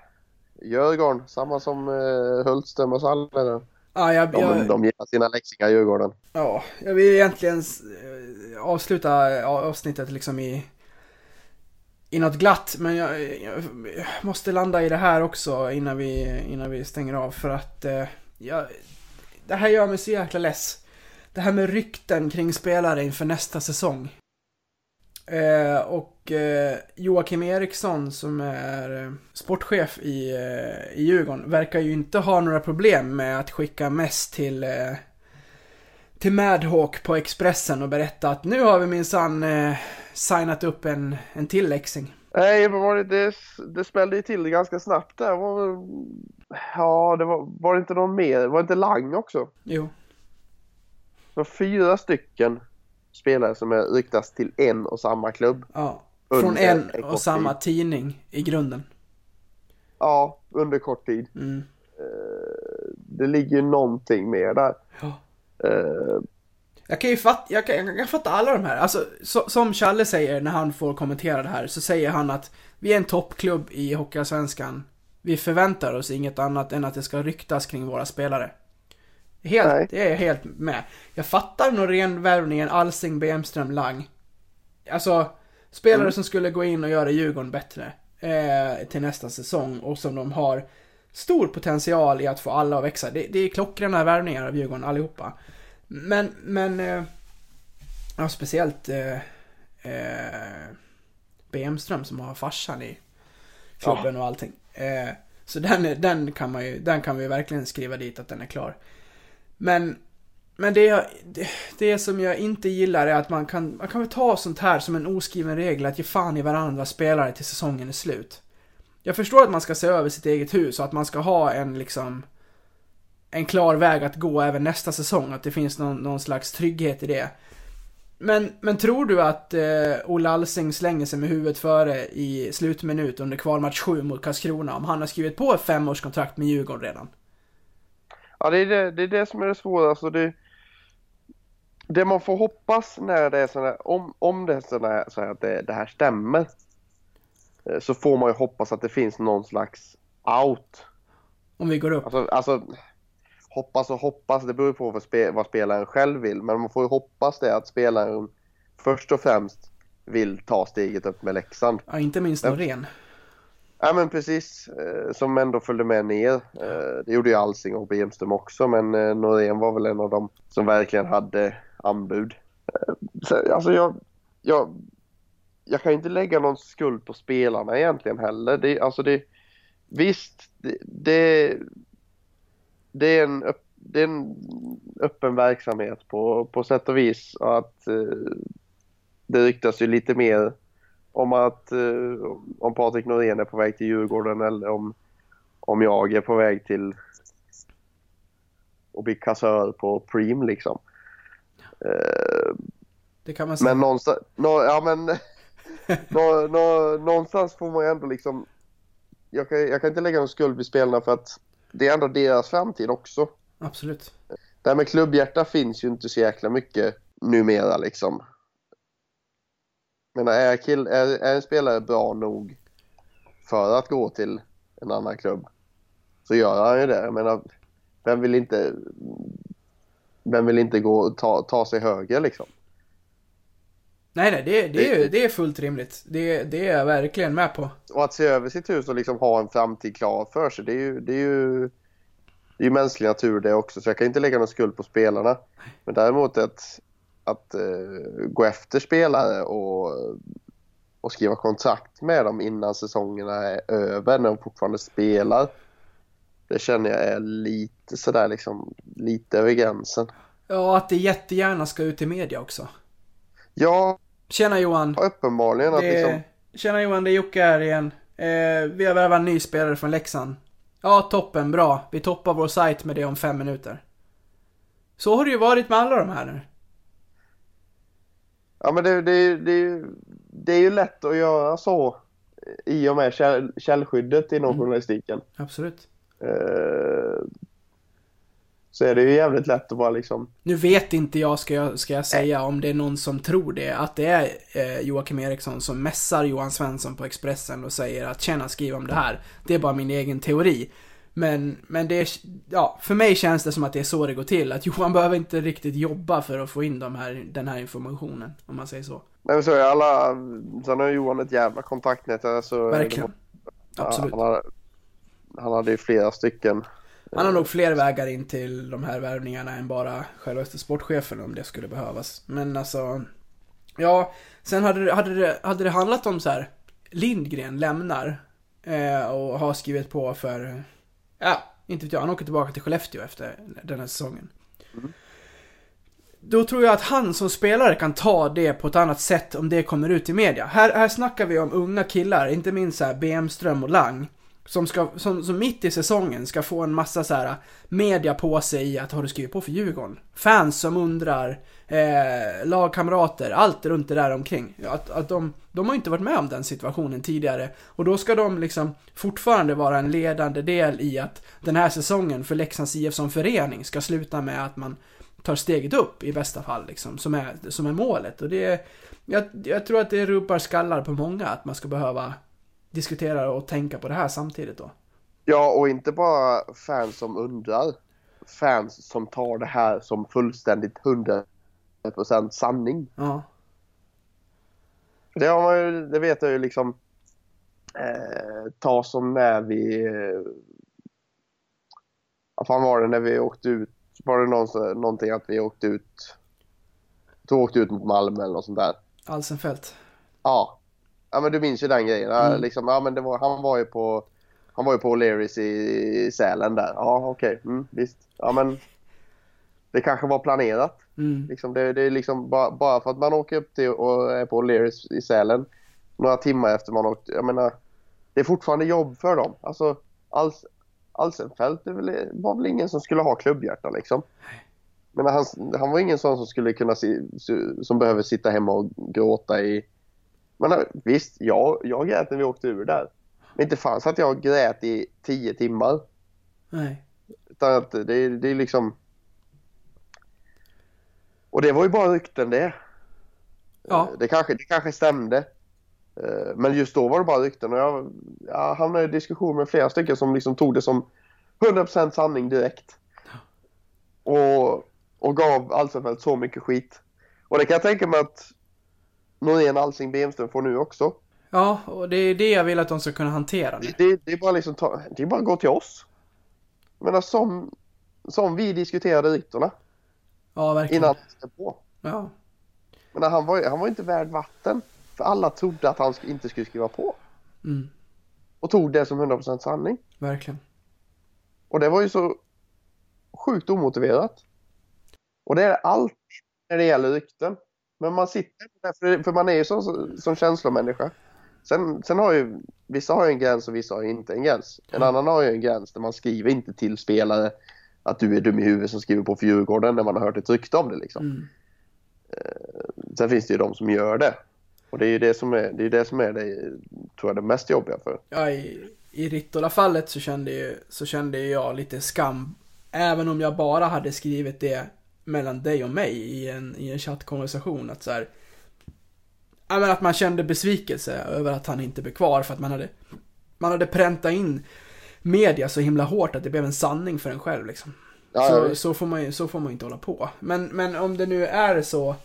Djurgården, samma som uh, Hultström och där. Ja, jag, De, jag, de gillar sina läxingar Djurgården. ja, jag vill egentligen eh, avsluta avsnittet liksom i, i något glatt, men jag, jag måste landa i det här också innan vi, innan vi stänger av för att eh, jag, det här gör mig så jäkla less. Det här med rykten kring spelare inför nästa säsong. Eh, och eh, Joakim Eriksson som är eh, sportchef i, eh, i Djurgården verkar ju inte ha några problem med att skicka mest till eh, till Madhawk på Expressen och berätta att nu har vi minsann eh, signat upp en, en till läxing. Nej, men var det, det, det smällde ju till ganska snabbt där. Var, ja, det var, var det inte någon mer? Var det inte Lang också? Jo. Det var fyra stycken spelare som är ryktas till en och samma klubb. Ja. Från en en och samma tid. tidning i grunden. Ja, under kort tid. Mm. Det ligger ju någonting mer där. Ja. Jag kan ju fatta, jag kan, jag kan fatta alla de här. Alltså, så, som Challe säger när han får kommentera det här, så säger han att vi är en toppklubb i Hockeyallsvenskan. Vi förväntar oss inget annat än att det ska ryktas kring våra spelare. Helt, Nej. det är jag helt med. Jag fattar Norén-värvningen, Alsing, Bemström, Lang. Alltså, spelare som skulle gå in och göra Djurgården bättre eh, till nästa säsong och som de har stor potential i att få alla att växa. Det, det är klockrena värvningar av Djurgården allihopa. Men, men, eh, ja speciellt eh, eh, Bemström som har farsan i klubben och allting. Eh, så den, den kan man ju, den kan vi verkligen skriva dit att den är klar. Men, men det, jag- det, det som jag inte gillar är att man kan, man kan väl ta sånt här som en oskriven regel att ge fan i varandra spelare till säsongen är slut. Jag förstår att man ska se över sitt eget hus och att man ska ha en liksom en klar väg att gå även nästa säsong, att det finns någon, någon slags trygghet i det. Men, men tror du att eh, Olle Alsing slänger sig med huvudet före i slutminut under kvalmatch 7 mot Karlskrona om han har skrivit på ett femårskontrakt med Djurgården redan? Ja, det är det, det är det som är det svåra. Alltså det, det man får hoppas när det är sådana om, om det är sådana så här att det, det här stämmer. eh, Så får man ju hoppas att det finns någon slags out. Om vi går upp. Alltså, alltså hoppas och hoppas, det beror på vad, spe, vad spelaren själv vill. Men man får ju hoppas det att spelaren först och främst vill ta steget upp med Leksand. Ja, inte minst Norén. Ja men precis, eh, som ändå följde med ner. Eh, det gjorde ju Alsing och Bemström också men eh, Norén var väl en av dem som verkligen hade anbud. Så, alltså jag, jag, jag kan inte lägga någon skuld på spelarna egentligen heller. Det, alltså det, visst, det, det, det, är en, det är en öppen verksamhet på, på sätt och vis. Att eh, det ryktas ju lite mer om att eh, om Patrik Norén är på väg till Djurgården eller om, om jag är på väg till att bli kassör på Preem liksom. Eh, Det kan man säga. men någonstans, nå, ja men (laughs) nå, nå, någonstans får man ändå liksom jag kan, jag kan inte lägga någon skuld vid spelarna för att det är ändå deras framtid också. Absolut. Det här med klubbhjärta finns ju inte så jäkla mycket numera liksom. Men är, kill, är, är en spelare bra nog för att gå till en annan klubb så gör han ju det. Jag menar, vem vill inte, vem vill inte gå ta, ta sig höger liksom? Nej, nej, det, det, är, det är fullt rimligt. Det, det är jag verkligen med på. Och att se över sitt hus och liksom ha en framtid klar för sig, det är ju, det är ju, det är ju mänsklig natur det också. Så jag kan inte lägga någon skuld på spelarna. Men däremot att, att eh, gå efter spelare och, och skriva kontrakt med dem innan säsongerna är över, när de fortfarande spelar. Det känner jag är lite sådär liksom, lite över gränsen. Ja, att det jättegärna ska ut i media också. Ja, Tjena Johan. uppenbarligen att Det, liksom, Tjena Johan, det är Jocke här igen. Eh, vi har värvat en ny spelare från Leksand. Ja, toppen, bra. Vi toppar vår sajt med det om fem minuter. Så har det ju varit med alla de här nu. Ja men det, det, det, det är ju lätt att göra så i och med käll, källskyddet inom journalistiken. Absolut. Eh, så är det ju jävligt lätt att bara liksom... Nu vet inte jag, ska jag, ska jag säga, om det är någon som tror det, att det är eh, Joakim Eriksson som mässar Johan Svensson på Expressen och säger att tjena, skriv om det här. Det är bara min egen teori. Men, men det är, ja, för mig känns det som att det är så det går till. Att Johan (laughs) behöver inte riktigt jobba för att få in de här, den här informationen, om man säger så. Men så är alla... Sen har Johan ett jävla kontaktnät. Alltså, Verkligen. Ja, Absolut. han, hade, han hade ju flera stycken. Han har nog fler vägar in till de här värvningarna än bara självaste sportchefen om det skulle behövas. Men alltså, ja, sen hade det, hade det, hade det handlat om så här, Lindgren lämnar eh, och har skrivit på för, ja, inte vet jag, han åker tillbaka till Skellefteå efter den här säsongen. Då tror jag att han som spelare kan ta det på ett annat sätt om det kommer ut i media. Här, här snackar vi om unga killar, inte minst så här Bemström och Lang som, ska, som, som mitt i säsongen ska få en massa så här äh, media på sig i att har du skrivit på för Djurgården? Fans som undrar, eh, lagkamrater, allt runt det där omkring. Att, att de, de har inte varit med om den situationen tidigare. Och då ska de liksom fortfarande vara en ledande del i att den här säsongen för Leksands IF som förening ska sluta med att man tar steget upp i bästa fall liksom, som är, som är målet. Och det jag, jag tror att det rubbar skallar på många att man ska behöva diskutera och tänka på det här samtidigt då. Ja, och inte bara fans som undrar. Fans som tar det här som fullständigt 100% sanning. Ja. Det, har man ju, det vet jag ju liksom. Eh, ta som när vi... Eh, vad fan var det när vi åkte ut? Var det någon, någonting att vi åkte ut? Då åkte ut mot Malmö eller något sånt där. Alsenfelt. Ja. Ja men du minns ju den grejen. Mm. Liksom, ja, men var, han var ju på han var ju på O'Learys i, Sälen där. Ja okej, mm, visst. Ja men det kanske var planerat. Mm. Liksom, det, det är liksom bara, bara för att man åker upp till och är på O'Learys i Sälen några timmar efter man åkt. Jag menar, det är fortfarande jobb för dem. Alltså, Als, Alsenfelt det var väl ingen som skulle ha klubbhjärta liksom. Men han, han var ingen sån som skulle kunna si, som behöver sitta hemma och gråta i... Men visst, jag, jag grät när vi åkte ur där. Men inte fanns att jag grät i tio timmar. Nej. Utan att det, det är liksom... Och det var ju bara rykten det. Ja. Det kanske, det kanske stämde. Eh, Men just då var det bara rykten och jag, jag hamnade i diskussion med flera stycken som liksom tog det som 100% sanning direkt. Och, och gav Alsenfelt så mycket skit. Och det kan jag tänka mig att Norén, Alsing, Bemström får nu också. Ja, och det är det jag vill att de ska kunna hantera nu. Det, det, det är bara liksom ta, det är bara att gå till oss. Menar som, som vi diskuterade ryttorna Ja, verkligen. innan han skrev på. Ja. Men han var, han var inte värd vatten. För alla trodde att han inte skulle skriva på. Mm. Och tog det som 100% sanning. Verkligen. Och det var ju så sjukt omotiverat. Och det är alltid när det gäller rykten. Men man sitter där, för, man är ju som, som känslomänniska. Sen, sen har ju, vissa har ju en gräns och vissa har ju inte en gräns. En annan har ju en gräns där man skriver inte till spelare att du är dum i huvudet som skriver på för Djurgården när man har hört ett rykte om det liksom. Mm. Sen finns det ju de som gör det. Och det är ju det som är det, är det, som är det tror jag, det mest jobbiga för. Ja, i, i Rittola-fallet så kände, ju, så kände jag lite skam. Även om jag bara hade skrivit det mellan dig och mig i en, i en chattkonversation. Att så här, ja, men att man kände besvikelse över att han inte blev kvar för att man hade, man hade präntat in media så himla hårt att det blev en sanning för en själv liksom. Ja, så, ja, så, får man ju, så får man ju inte hålla på. Men, men om det nu är så,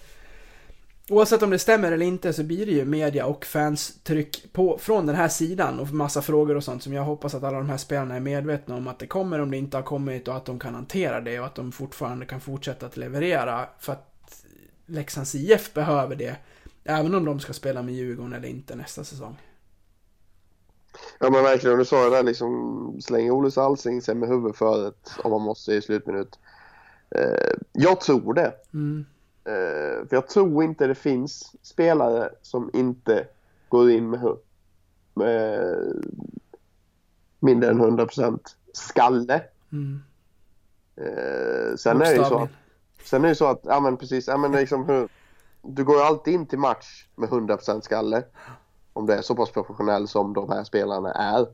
oavsett om det stämmer eller inte, så blir det ju media och fans tryck på, från den här sidan och massa frågor och sånt som jag hoppas att alla de här spelarna är medvetna om att det kommer om det inte har kommit och att de kan hantera det och att de fortfarande kan fortsätta att leverera för att Leksands IF behöver det. Även om de ska spela med Djurgården eller inte nästa säsong. Ja men verkligen, du sa det där liksom slänger Oles Alsing sig med huvudet för ett om man måste i slutminut. Eh, jag tror det. Mm. Eh, för jag tror inte det finns spelare som inte går in med, med mindre än 100% skalle. Mm. Eh, sen är det ju så att. Sen är det så att, ja men precis, ja men liksom hur, du går ju alltid in till match med 100% skalle. Om du är så pass professionell som de här spelarna är.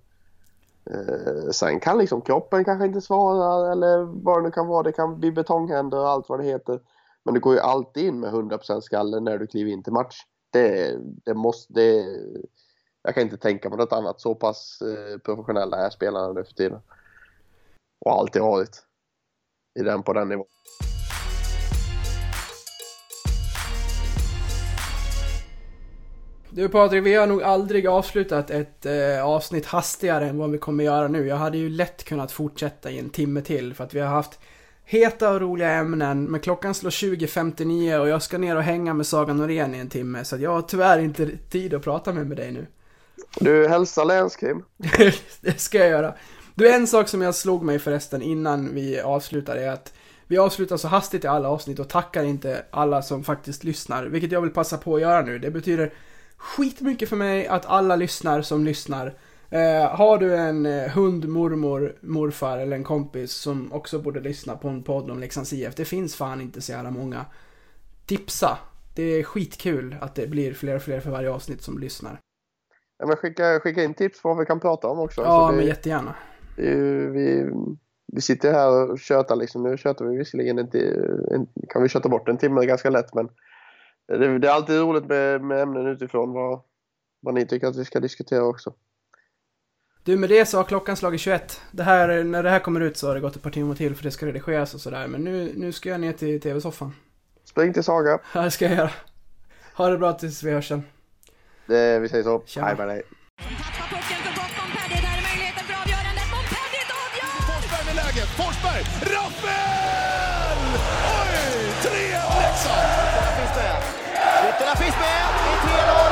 Eh, sen kan liksom kroppen kanske inte svara eller vad det nu kan vara. Det kan bli betonghänder och allt vad det heter. Men du går ju alltid in med 100% skalle när du kliver in till match. Det, det måste, det, jag kan inte tänka mig något annat. Så pass eh, professionella är spelarna nu för tiden. Och alltid varit. I den, på den nivån. Du Patrik, vi har nog aldrig avslutat ett eh, avsnitt hastigare än vad vi kommer göra nu. Jag hade ju lätt kunnat fortsätta i en timme till för att vi har haft heta och roliga ämnen. Men klockan slår 20.59 och jag ska ner och hänga med Saga Norén i en timme. Så jag har tyvärr inte tid att prata med, med dig nu. Du hälsar länskrim. (laughs) det ska jag göra. Du, en sak som jag slog mig förresten innan vi avslutar är att vi avslutar så hastigt i alla avsnitt och tackar inte alla som faktiskt lyssnar, vilket jag vill passa på att göra nu. Det betyder skitmycket för mig att alla lyssnar som lyssnar. Eh, har du en eh, hund, mormor, morfar eller en kompis som också borde lyssna på en podd om Leksands IF. Det finns fan inte så jävla många. Tipsa. Det är skitkul att det blir fler och fler för varje avsnitt som lyssnar. Ja, men skicka, skicka in tips på vad vi kan prata om också. Ja, Alltså, det, men jättegärna. det vi, vi sitter här och tjötar liksom. Nu tjötar vi visserligen inte, en, kan vi köta bort en timme ganska lätt men det, det är alltid roligt med, med ämnen utifrån vad, vad ni tycker att vi ska diskutera också. Du, med det så har klockan slagit 21. Det här, när det här kommer ut så har det gått ett par timmar till för det ska redigeras och sådär. Men nu, nu ska jag ner till tv-soffan. Spring till Saga. (laughs) Ja, det ska jag göra. Ha det bra tills vi hörs sen. Det, vi säger så. Tjena. Hej med dig. Forsberg, Raffel! Oj! 3-1 Leksand! Där finns det! Ytterna finns med! Det är 3-0!